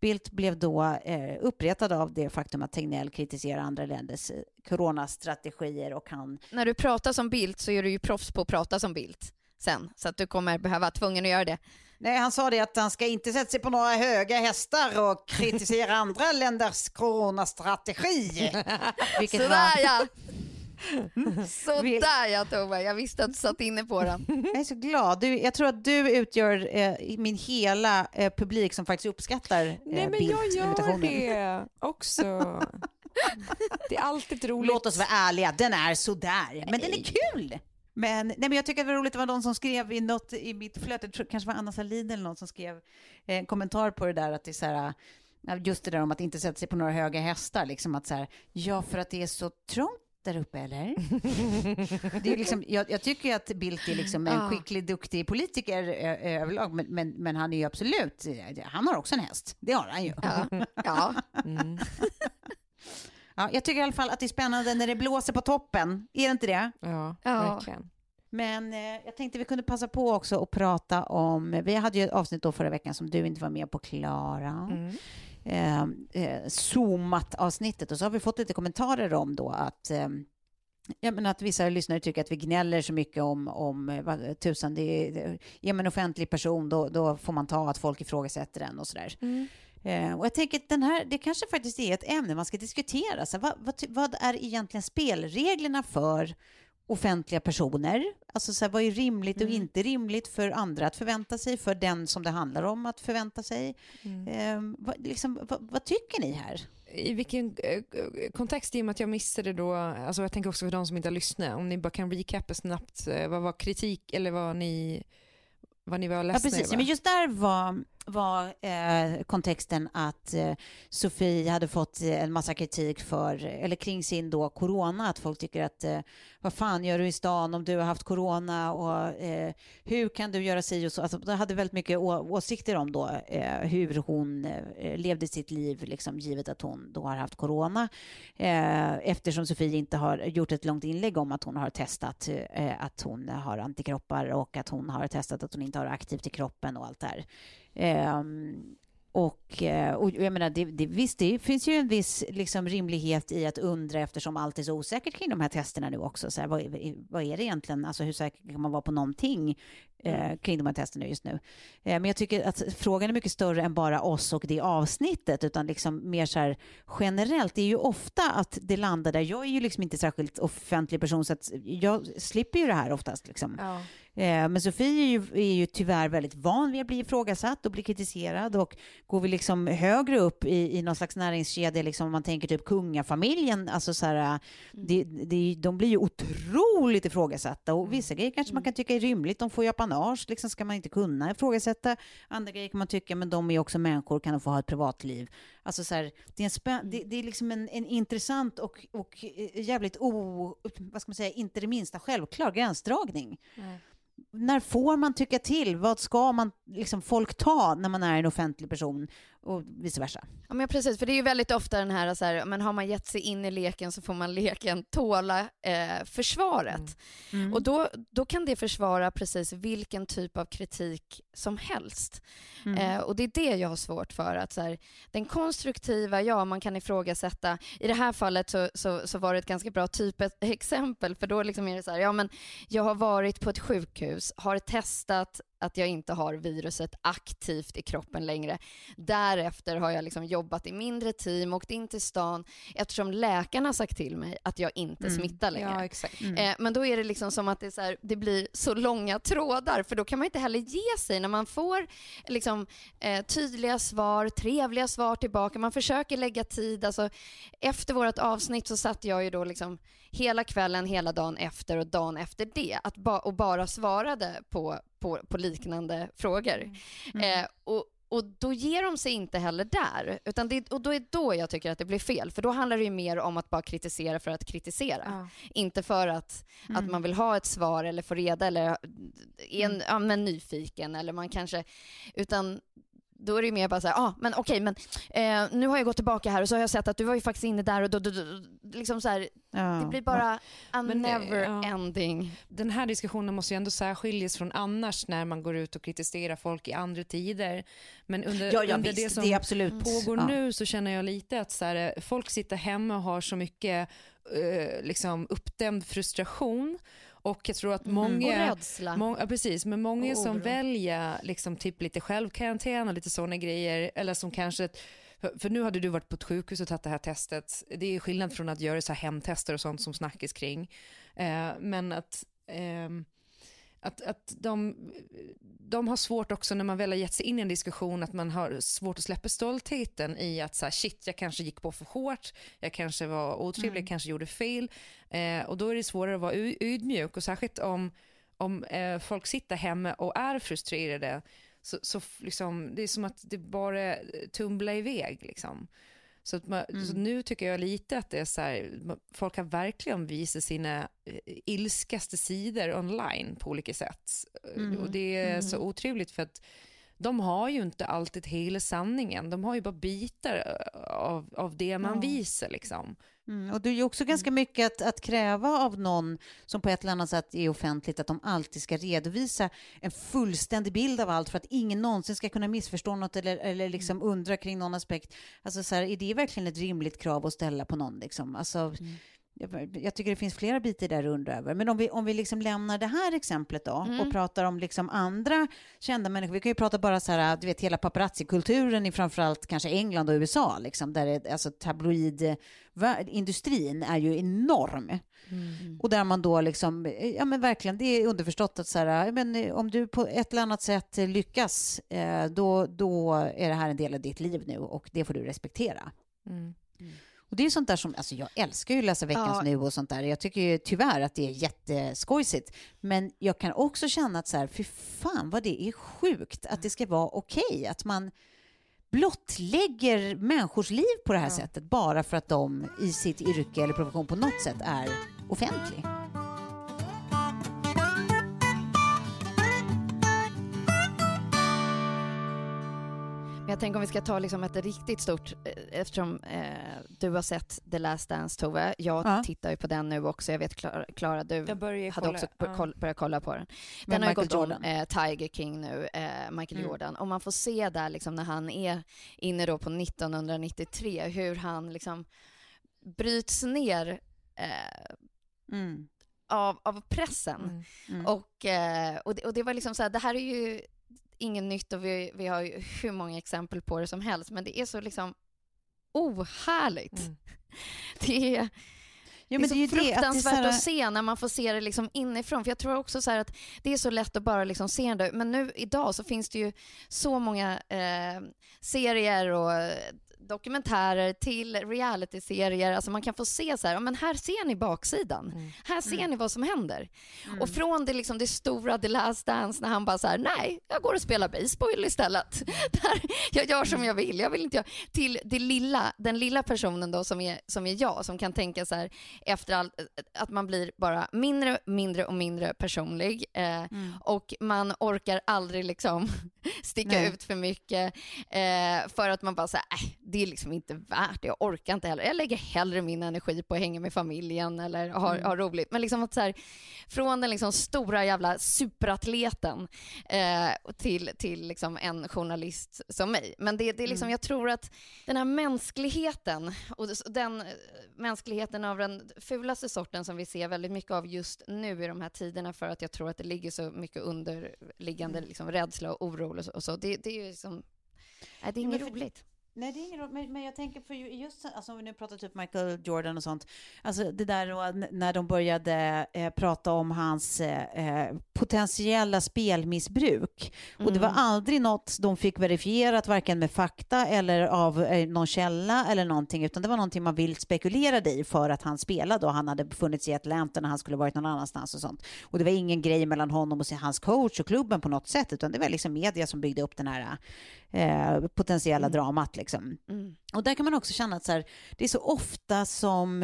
Bildt blev då eh, uppretad av det faktum att Tegnell kritiserar andra länders eh, coronastrategier och han... När du pratar som Bildt så är du ju proffs på att prata som Bildt sen. Så att du kommer behöva tvungen att göra det. Nej, han sa det att han ska inte sätta sig på några höga hästar och kritisera andra länders coronastrategi. Vilket var... Sådär ja! Sådär ja Tove, jag visste att du satt inne på den. Jag är så glad. Du, jag tror att du utgör eh, min hela eh, publik som faktiskt uppskattar eh, Nej men jag gör det också. Det är alltid roligt. Låt oss vara ärliga, den är sådär. Men den är kul! Men, nej, men jag tycker att det var roligt, det var någon som skrev i något i mitt flöde, jag tror kanske var Anna Salin eller någon som skrev eh, en kommentar på det där att det är så här, just det där om att inte sätta sig på några höga hästar, liksom att så här, ja för att det är så trångt där uppe eller? det är liksom, jag, jag tycker ju att Bildt är liksom en Ja. skicklig, duktig politiker överlag, men, men, men han är ju absolut, han har också en häst, det har han ju. Ja. ja. Mm. Ja, jag tycker i alla fall att det är spännande när det blåser på toppen, är det inte det? Ja, Ja. verkligen. Men eh, jag tänkte vi kunde passa på också att prata om, vi hade ju ett avsnitt då förra veckan som du inte var med på, Klara. Mm. Eh, eh, Zoomat-avsnittet och så har vi fått lite kommentarer om då att eh, Ja, men att vissa lyssnare tycker att vi gnäller så mycket om, om eh, vad tusan, det är, är man en offentlig person då, då får man ta att folk ifrågasätter den och sådär. Mm. Eh, och jag tänker att den här, det kanske faktiskt är ett ämne man ska diskutera. Så vad, vad, vad är egentligen spelreglerna för offentliga personer? Alltså så här, vad är rimligt och Mm. inte rimligt för andra att förvänta sig, för den som det handlar om att förvänta sig? Mm. Eh, vad, liksom, vad, vad tycker ni här? I vilken eh, kontext, i och med att jag missade då, alltså jag tänker också för de som inte har lyssnat, om ni bara kan recappa snabbt, eh, vad var kritik eller vad ni, vad ni var Ja, ledsna precis. Ja, över? men just där var, var eh, kontexten att eh, Sofie hade fått eh, en massa kritik för, eller kring sin då corona, att folk tycker att eh, vad fan gör du i stan om du har haft corona och eh, hur kan du göra si och så. Alltså, de hade väldigt mycket åsikter om då eh, hur hon eh, levde sitt liv, liksom, givet att hon då har haft corona. Eh, eftersom Sofie inte har gjort ett långt inlägg om att hon har testat eh, att hon har antikroppar och att hon har testat att hon inte har aktivt i kroppen och allt det här. Ehm, och, eh, och jag menar, det, det, visst, det finns ju en viss liksom, rimlighet i att undra eftersom allt är så osäkert kring de här testerna nu också. Så här, vad, vad är det egentligen? Alltså hur säker kan man vara på någonting eh, kring de här testerna just nu? Eh, men jag tycker att frågan är mycket större än bara oss och det avsnittet, utan liksom mer så här generellt. Det är ju ofta att det landar där. Jag är ju liksom inte särskilt offentlig person, så att jag slipper ju det här oftast. Liksom. Ja. Eh, Men Sofie är ju, är ju tyvärr väldigt van vid att bli ifrågasatt och bli kritiserad och går vi liksom högre upp i, i någon slags näringskedja, liksom om man tänker typ kungafamiljen, alltså så här, det, det, de blir ju otroligt ifrågasatta och vissa grejer kanske man kan tycka är rimligt, de får ju apanage, liksom ska man inte kunna ifrågasätta. Andra grejer kan man tycka, men de är också människor, kan de få ha ett privatliv. Alltså så här, det, är en spä, det, det är liksom en, en intressant och, och eh, jävligt o, vad ska man säga, inte det minsta självklar gränsdragning när får man tycka till? Vad ska man, liksom, folk ta när man är en offentlig person? Och vice versa. Ja, men precis, för det är ju väldigt ofta den här, så här men har man gett sig in i leken så får man leken tåla eh, försvaret. Och då, då kan det försvara precis vilken typ av kritik som helst. Eh, och det är det jag har svårt för. att så här, Den konstruktiva, ja man kan ifrågasätta. I det här fallet så, så, så var det ett ganska bra typ ett exempel för då liksom är det så här, ja men jag har varit på ett sjukhus, har testat att jag inte har viruset aktivt i kroppen längre. Därefter har jag liksom jobbat i mindre team, åkt in till stan eftersom läkarna sagt till mig att jag inte Mm. smittar längre. Ja, exakt. Eh, men då är det liksom som att det, så här, det blir så långa trådar för då kan man inte heller ge sig när man får liksom, eh, tydliga svar, trevliga svar tillbaka. Man försöker lägga tid. Alltså, efter vårt avsnitt så satt jag ju då liksom hela kvällen, hela dagen efter och dagen efter det att ba- och bara svarade på, på, på liknande frågor. Mm. Eh, och, och då ger de sig inte heller där. Utan det, och då är då jag tycker att det blir fel. För då handlar det ju mer om att bara kritisera för att kritisera. Ja. Inte för att, Mm. att man vill ha ett svar eller få reda eller är en, ja, men nyfiken eller man kanske... Utan då är det ju mer bara så här, ah, men okej, men eh, nu har jag gått tillbaka här och så har jag sett att du var ju faktiskt inne där och då, då, då, liksom så här, Ja. det blir bara a Men, eh, never ja. ending. Den här diskussionen måste ju ändå särskiljas från annars när man går ut och kritiserar folk i andra tider. Men under, Ja, ja under visst, det som det är absolut. pågår ja. nu så känner jag lite att så här, folk sitter hemma och har så mycket eh, liksom uppdämd frustration och jag tror att Mm. Och många rädsla. Mång, ja, precis, men många Och som väljer liksom typ lite självkarantän och lite sådana grejer, eller som kanske, för, för nu hade du varit på ett sjukhus och tagit det här testet, det är skillnad från att göra så här hemtester och sånt som snackis kring, eh, men att, ehm, att, att de, de har svårt också när man väl har gett sig in i en diskussion att man har svårt att släppa stoltheten i att så här, shit jag kanske gick på för hårt, jag kanske var otrevlig, jag kanske gjorde fel. Eh, och då är det svårare att vara ödmjuk och särskilt om, om eh, folk sitter hemma och är frustrerade så, så liksom, det är som att det bara tumblar iväg liksom. Så, man, så nu tycker jag lite att det är så här, folk har verkligen visat sina eh, ilskaste sidor online på olika sätt. Eh, Och det är så otrevligt för att de har ju inte alltid hela sanningen. De har ju bara bitar eh, av, av det man visar liksom. Mm, och det är också ganska mycket att, att kräva av någon som på ett eller annat sätt är offentligt att de alltid ska redovisa en fullständig bild av allt för att ingen någonsin ska kunna missförstå något eller, eller liksom undra kring någon aspekt. Alltså så här, är det verkligen ett rimligt krav att ställa på någon? Liksom? Alltså, jag, jag tycker det finns flera bitar där undra över. Men om vi, om vi liksom lämnar det här exemplet då och pratar om liksom andra kända människor. Vi kan ju prata bara så här, du vet hela paparazzi-kulturen i framförallt kanske England och USA, liksom, där det, alltså tabloidindustrin är ju enorm. Och där man då liksom, ja men verkligen, det är underförstått att så här, men eh, om du på ett eller annat sätt lyckas, eh, då, då är det här en del av ditt liv nu och det får du respektera. Mm. Och det är sånt där som, alltså jag älskar ju att läsa Veckans Ja. Nu och sånt där. Jag tycker ju tyvärr att det är jätteskojsigt. Men jag kan också känna att så här, fy fan vad det är sjukt att det ska vara okej att man blottlägger människors liv på det här sättet bara för att de i sitt yrke eller profession på något sätt är offentlig. Jag tänker om vi ska ta liksom ett riktigt stort, eh, eftersom eh, du har sett The Last Dance Tove, jag Ja. tittar ju på den nu också, jag vet Klara, Klara du hade kolla, också ja. börjat kolla på den. Den har ju gått om eh, Tiger King nu, eh, Michael Mm. Jordan, och man får se där liksom när han är inne då på 1993, hur han liksom bryts ner eh, Mm. av, av pressen. Mm. Mm. Och, eh, och, det, och det var liksom så här, det här är ju inget nytt och vi, vi har ju hur många exempel på det som helst, men det är så liksom ohärligt. Mm. Det är, Ja, det är så det, att är fruktansvärt så här- att se när man får se det liksom inifrån. För jag tror också så att det är så lätt att bara liksom se det. Men nu idag så finns det ju så många eh, serier och dokumentärer till realityserier. Alltså man kan få se så här, ja, men här ser ni baksidan. Mm. Här ser Mm. ni vad som händer. Och från det, liksom, det stora The Last Dance när han bara så här, nej, jag går och spelar baseball istället. Där, jag gör som jag vill, jag vill inte göra. Till det lilla, den lilla personen då som är, som är jag, som kan tänka så här efter allt, att man blir bara mindre, mindre och mindre personlig. Eh, Och man orkar aldrig liksom sticka Nej. ut för mycket. Eh, för att man bara säger, äh, det är liksom inte värt det. Jag orkar inte heller. Jag lägger hellre min energi på att hänga med familjen eller ha, Mm. ha roligt. Men liksom att så här, från den liksom stora jävla superatleten eh, till, till liksom en journalist som mig. Men det, det är liksom, Mm. jag tror att den här mänskligheten och den eh, mänskligheten av den fulaste sorten som vi ser väldigt mycket av just nu i de här tiderna för att jag tror att det ligger så mycket underliggande Mm. liksom, rädsla och oro och så. Och så. Det, det är ju liksom, nej, det är inget roligt. Nej, det är roll. Men, men jag tänker för ju- just alltså, om vi nu pratar typ Michael Jordan och sånt. Alltså det där då, när de började eh, prata om hans eh, eh, potentiella spelmissbruk. Och det var Mm. aldrig något de fick verifierat, varken med fakta eller av eh, någon källa eller någonting, utan det var någonting man vilt spekulerade i för att han spelade och han hade befunnit sig i Atlanta när han skulle varit någon annanstans och sånt. Och det var ingen grej mellan honom och hans coach och klubben på något sätt, utan det var liksom media som byggde upp den här eh, potentiella dramat. Liksom. Mm. Och där kan man också känna att så här, det är så ofta som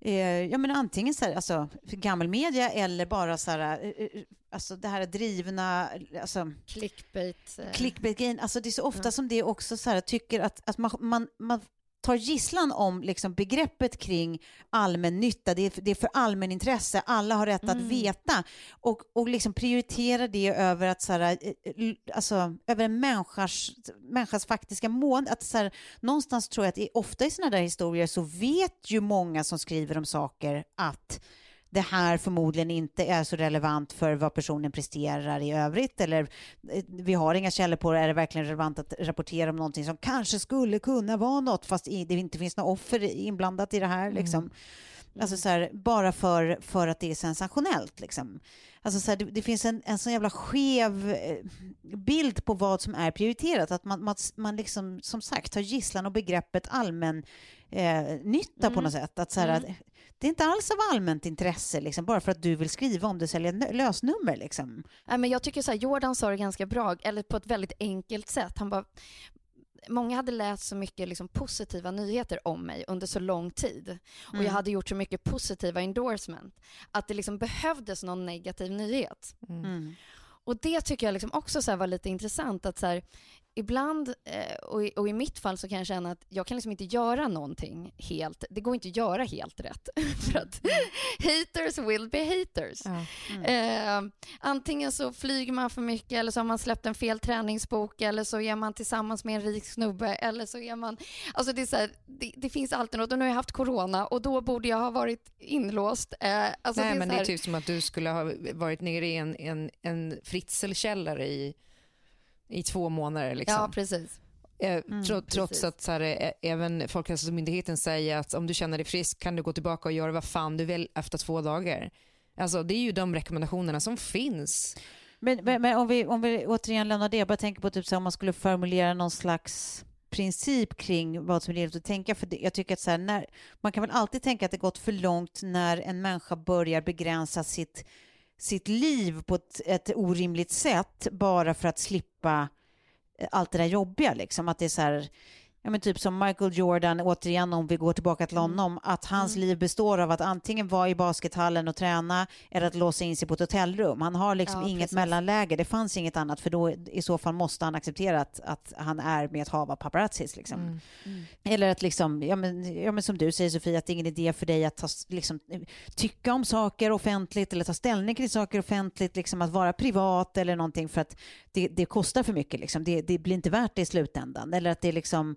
eh, ja, men antingen så här, alltså, gammelmedia eller bara så här, eh, eh, alltså det här drivna, alltså, Clickbait. eh, clickbait-grejen, alltså det är så ofta Ja. som det också så här, tycker att, att man, man, man tar gisslan om liksom begreppet kring allmännytta, det är, det är för allmänintresse, alla har rätt att Mm. veta och, och liksom prioritera det över att så här, eh, eh, alltså, över en människas, människas faktiska mående. Att så här, någonstans tror jag att ofta i sådana där historier så vet ju många som skriver om saker att det här förmodligen inte är så relevant för vad personen presterar i övrigt eller eh, vi har inga källor på det, är det verkligen relevant att rapportera om någonting som kanske skulle kunna vara något fast det inte finns några offer inblandat i det här liksom. Alltså så här, bara för, för att det är sensationellt liksom. Alltså så här, det, det finns en, en sån jävla skev eh, bild på vad som är prioriterat. Att man, man, man liksom, som sagt, tar gisslan och begreppet allmän eh, nytta på Mm. något sätt. Att så här, att, det är inte alls av allmänt intresse, liksom, bara för att du vill skriva om det sälja nö- lösnummer. Liksom. Nej, men jag tycker så här, Jordan sa det ganska bra, eller på ett väldigt enkelt sätt. Han bara, många hade läst så mycket liksom, positiva nyheter om mig under så lång tid. Och jag Mm. hade gjort så mycket positiva endorsement. Att det liksom behövdes någon negativ nyhet. Mm. Och det tycker jag liksom också så här var lite intressant. att så här, Ibland, eh, och i, och i mitt fall så kan jag känna att jag kan liksom inte göra någonting helt. Det går inte att göra helt rätt. För att haters will be haters. Ja. Eh, antingen så flyger man för mycket eller så har man släppt en fel träningsbok eller så är man tillsammans med en rik snubbe eller så är man... Alltså det, är så här, det, det finns alltid något och nu har jag haft corona och då borde jag ha varit inlåst. Eh, alltså Nej, det men så det är här, typ som att du skulle ha varit nere i en, en, en fritzelkällare i, i två månader. Liksom. Ja, precis. Eh, tro, trots precis. att så här, eh, även Folkhälsomyndigheten säger att om du känner dig frisk kan du gå tillbaka och göra vad fan du vill efter två dagar. Alltså, det är ju de rekommendationerna som finns. Men, men, men om, vi, om vi återigen lämnar det, jag bara tänker på typ så här, om man skulle formulera någon slags princip kring vad som är rimligt att tänka. För det, jag tycker att så här, när, man kan väl alltid tänka att det gått för långt när en människa börjar begränsa sitt, sitt liv på ett, ett orimligt sätt bara för att slippa eh, allt det där jobbiga. Liksom. Att det är så här, ja, men typ som Michael Jordan, återigen om vi går tillbaka till honom, att hans liv består av att antingen vara i baskethallen och träna eller att låsa in sig på ett hotellrum. Han har liksom Ja, inget precis. mellanläge. Det fanns inget annat för då i så fall måste han acceptera att, att han är med ett hav av paparazzis. Liksom. Eller att liksom, ja men, ja men som du säger Sofia, att det är ingen idé för dig att ta, liksom, tycka om saker offentligt eller ta ställning till saker offentligt, liksom att vara privat eller någonting för att det, det kostar för mycket. Liksom. Det, det blir inte värt det i slutändan. Eller att det är liksom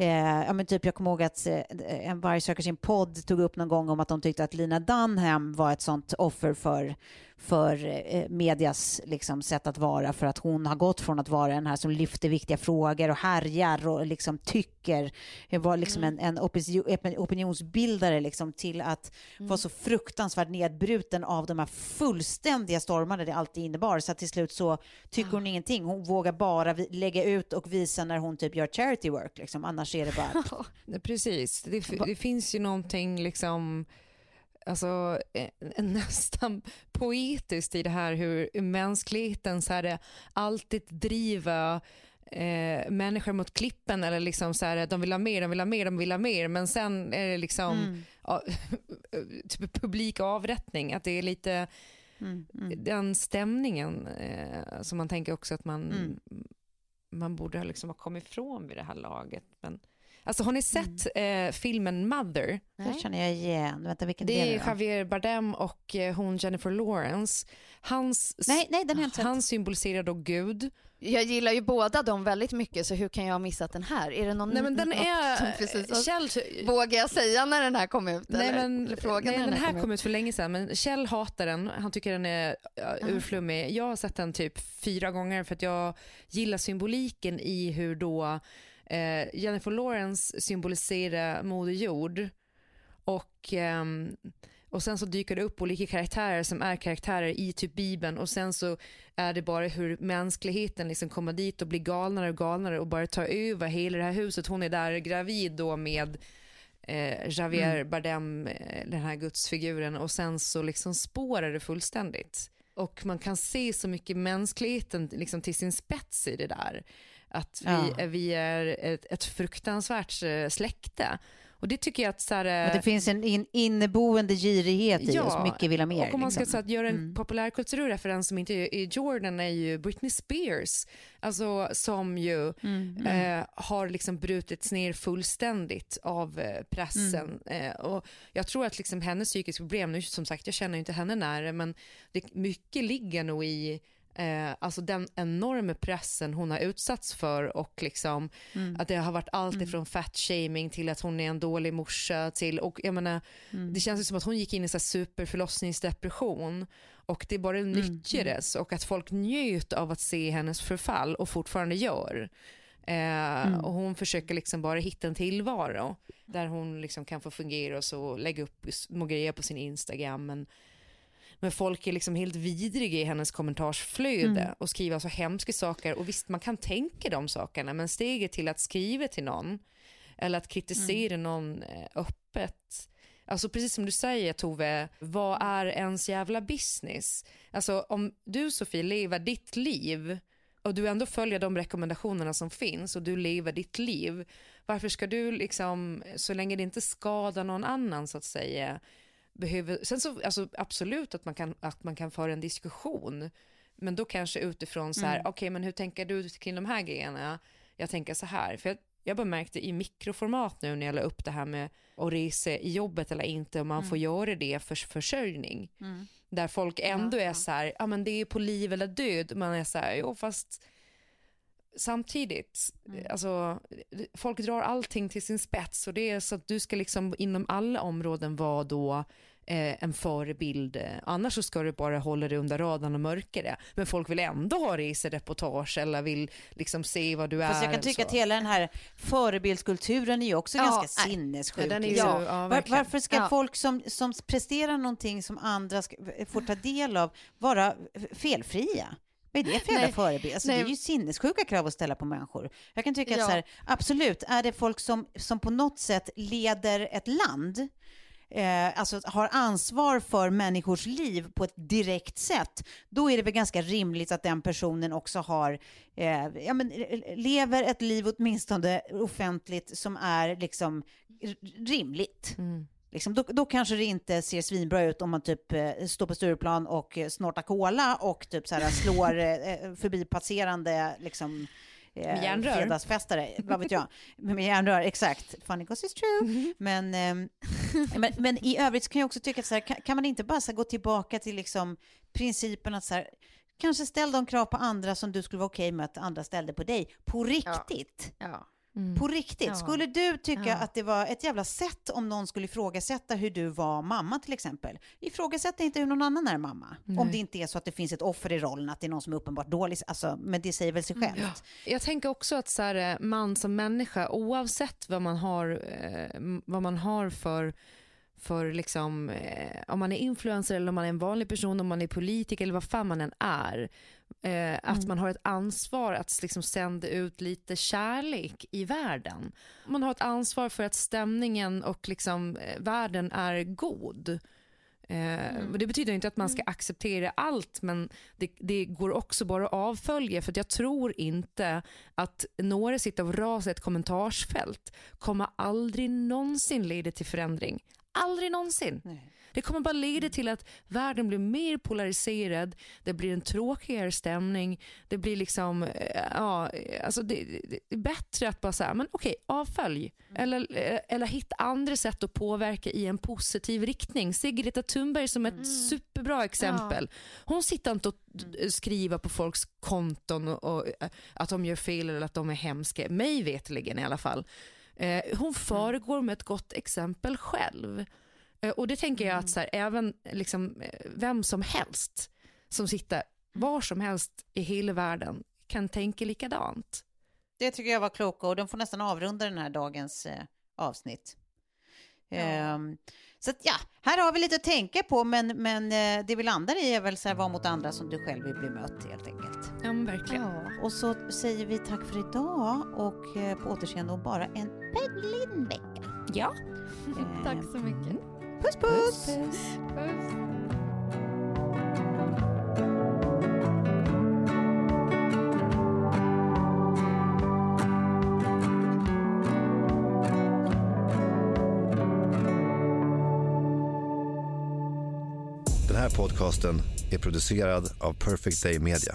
Eh, ja, men typ, jag kommer ihåg att eh, en Varg söker sin podd tog upp någon gång om att de tyckte att Lina Dunham var ett sånt offer för, för eh, medias liksom, sätt att vara för att hon har gått från att vara den här som lyfter viktiga frågor och härjar och liksom tycker, eh, var liksom en, en opinion, opinionsbildare liksom, till att vara så fruktansvärt nedbruten av de här fullständiga stormarna det alltid innebar. Så till slut så tycker hon ingenting. Hon vågar bara lägga ut och visa när hon typ gör charity work. Liksom. Annars är det bara... Precis, det, det finns ju någonting liksom Alltså, eh, nästan poetiskt i det här hur mänskligheten så här, eh, alltid driver eh, människor mot klippen eller liksom så här, de vill ha mer, de vill ha mer, de vill ha mer men sen är det liksom Mm. ja, typ publik avrättning, att det är lite Mm, mm. den stämningen eh, som man tänker också att man, Mm man borde ha liksom ha kommit ifrån vid det här laget. Men, Alltså har ni sett eh, filmen Mother? Det känner jag igen. Vänta, vilken Det del är är det? Javier Bardem och eh, hon Jennifer Lawrence. Hans, Nej, nej, den har jag inte sett. han symboliserar då Gud. Jag gillar ju båda dem väldigt mycket så hur kan jag ha missat den här? Är det någon Nej men den är... precis, Kjell, Vågar jag säga när den här kom ut? nej, eller? men, eller nej, när den här kom kom ut för länge sedan men Kjell hatar den. Han tycker den är uh, urflummig. Jag har sett den typ fyra gånger för att jag gillar symboliken i hur då eh, Jennifer Lawrence symboliserar Moder Jord och ehm, och sen så dyker det upp olika karaktärer som är karaktärer i typ Bibeln och sen så är det bara hur mänskligheten liksom kommer dit och blir galnare och galnare och bara tar över hela det här huset. Hon är där gravid då med eh, Javier Bardem, eh, den här gudsfiguren och sen så liksom spårar det fullständigt. Och man kan se så mycket mänskligheten liksom till sin spets i det där. Att vi, Ja. vi är ett, ett fruktansvärt eh, släkte. Och det tycker jag att så här, eh, Men det finns en in, inneboende girighet i oss, mycket vill ha mer. och om man ska liksom. så att göra en Mm. populärkulturell referens som inte är Jordan är ju Britney Spears. Alltså som ju Mm. eh, har liksom brutits ner fullständigt av eh, pressen. Mm. Eh, och jag tror att liksom hennes psykiska problem, nu som sagt jag känner inte henne nära men det, mycket ligger nog i Eh, alltså den enorma pressen hon har utsatts för och liksom Mm. att det har varit allt ifrån fat shaming till att hon är en dålig morsa till och jag menar Mm. det känns som att hon gick in i så superförlossningsdepression och det bara Mm. nyttjades och att folk njöt av att se hennes förfall och fortfarande gör. Eh, Mm. Och hon försöker liksom bara hitta en tillvaro där hon liksom kan få fungera och så lägga upp små grejer på sin Instagram. Men, men folk är liksom helt vidriga i hennes kommentarsflöde Mm. och skriver så hemska saker. Och visst, man kan tänka de sakerna, men steget till att skriva till någon eller att kritisera Mm. någon eh, öppet. Alltså precis som du säger Tove, vad är ens jävla business? Alltså om du Sofie lever ditt liv och du ändå följer de rekommendationerna som finns och du lever ditt liv, varför ska du liksom, så länge det inte skadar någon annan så att säga, behöver, sen så alltså absolut att man kan, att man kan föra en diskussion, men då kanske utifrån så här, okej men hur tänker du kring de här grejerna? Jag tänker så här, för jag, jag bara märkte i mikroformat nu när jag la upp det här med att resa i jobbet eller inte, om man får göra det för försörjning. Där folk ändå är så här, ja men det är på liv eller död. Man är så här, jo fast samtidigt, alltså folk drar allting till sin spets och det är så att du ska liksom inom alla områden vara då eh, en förebild. Annars så ska du bara hålla dig under radarn och mörka det. Men folk vill ändå ha resereportage eller vill liksom se vad du är. Fast jag kan tycka så. att hela den här förebildskulturen är ju också Ja, ganska nej. sinnessjuk. Ja, ju- liksom. ja, Var, varför ska Ja. folk som, som presterar någonting som andra ska, får ta del av vara felfria? Vad är det för jävla förebild? Alltså, det är ju sinnessjuka krav att ställa på människor. Jag kan tycka att Ja. så här, absolut, är det folk som, som på något sätt leder ett land eh, alltså har ansvar för människors liv på ett direkt sätt, då är det väl ganska rimligt att den personen också har, eh, ja, men, eh, lever ett liv åtminstone offentligt som är liksom rimligt. Liksom, då, då kanske det inte ser svinbra ut om man typ eh, står på Stureplan och eh, snortar cola och typ så här, slår eh, eh, förbipasserande liksom, eh, Med järnrör. fredagsfestare, vad vet jag. Med järnrör, exakt. Funny cause it's true. Men, ehm, men, men i övrigt så kan jag också tycka att så här, kan, kan man inte bara här, gå tillbaka till liksom, principen att så här, kanske ställ de krav på andra som du skulle vara okej med att andra ställde på dig, på riktigt. Ja. På riktigt. Ja. Skulle du tycka Ja. att det var ett jävla sätt om någon skulle ifrågasätta hur du var mamma till exempel? Ifrågasätt inte hur någon annan är mamma. Om det inte är så att det finns ett offer i rollen, att det är någon som är uppenbart dålig. Alltså, men det säger väl sig självt. Jag tänker också att så här, eh, man som människa, oavsett vad man har, eh, vad man har för, för liksom, eh, om man är influencer eller om man är en vanlig person, om man är politiker eller vad fan man än är, eh, att man har ett ansvar att liksom sända ut lite kärlek i världen. Man har ett ansvar för att stämningen och liksom, eh, världen är god. Eh, och Det betyder inte att man ska acceptera allt men det, det går också bara att avfölja för att jag tror inte att några sitter och rasar ett kommentarsfält kommer aldrig någonsin leda till förändring. Aldrig någonsin. Nej. Det kommer bara leda till att världen blir mer polariserad, det blir en tråkigare stämning, det blir liksom, eh, ja, alltså det, det är bättre att bara säga, men okej, avfölj. Eller, eh, eller hitta andra sätt att påverka i en positiv riktning. Se Greta Thunberg som ett superbra exempel. Hon sitter inte och skriver på folks konton och, och eh, att de gör fel eller att de är hemska, mig vetligen i alla fall. Eh, hon föregår med ett gott exempel själv. Eh, Och det tänker jag att så här, även liksom, eh, vem som helst som sitter var som helst i hela världen kan tänka likadant. Det tycker jag var kloka och de får nästan avrunda den här dagens eh, avsnitt. Ehm, så att ja, här har vi lite att tänka på men, men det vi landar i är väl så här, var mot andra som du själv vill bli mött helt enkelt. Ja, men verkligen. Ja, och så säger vi tack för idag och eh, på återseende om bara en liten vecka. Ja. Tack så mycket. Puss puss! Puss. Den här podcasten är producerad av Perfect Day Media.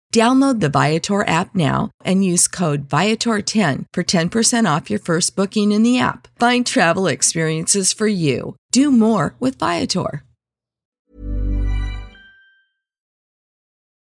Download the Viator app now and use code Viator10 for 10% off your first booking in the app. Find travel experiences for you. Do more with Viator.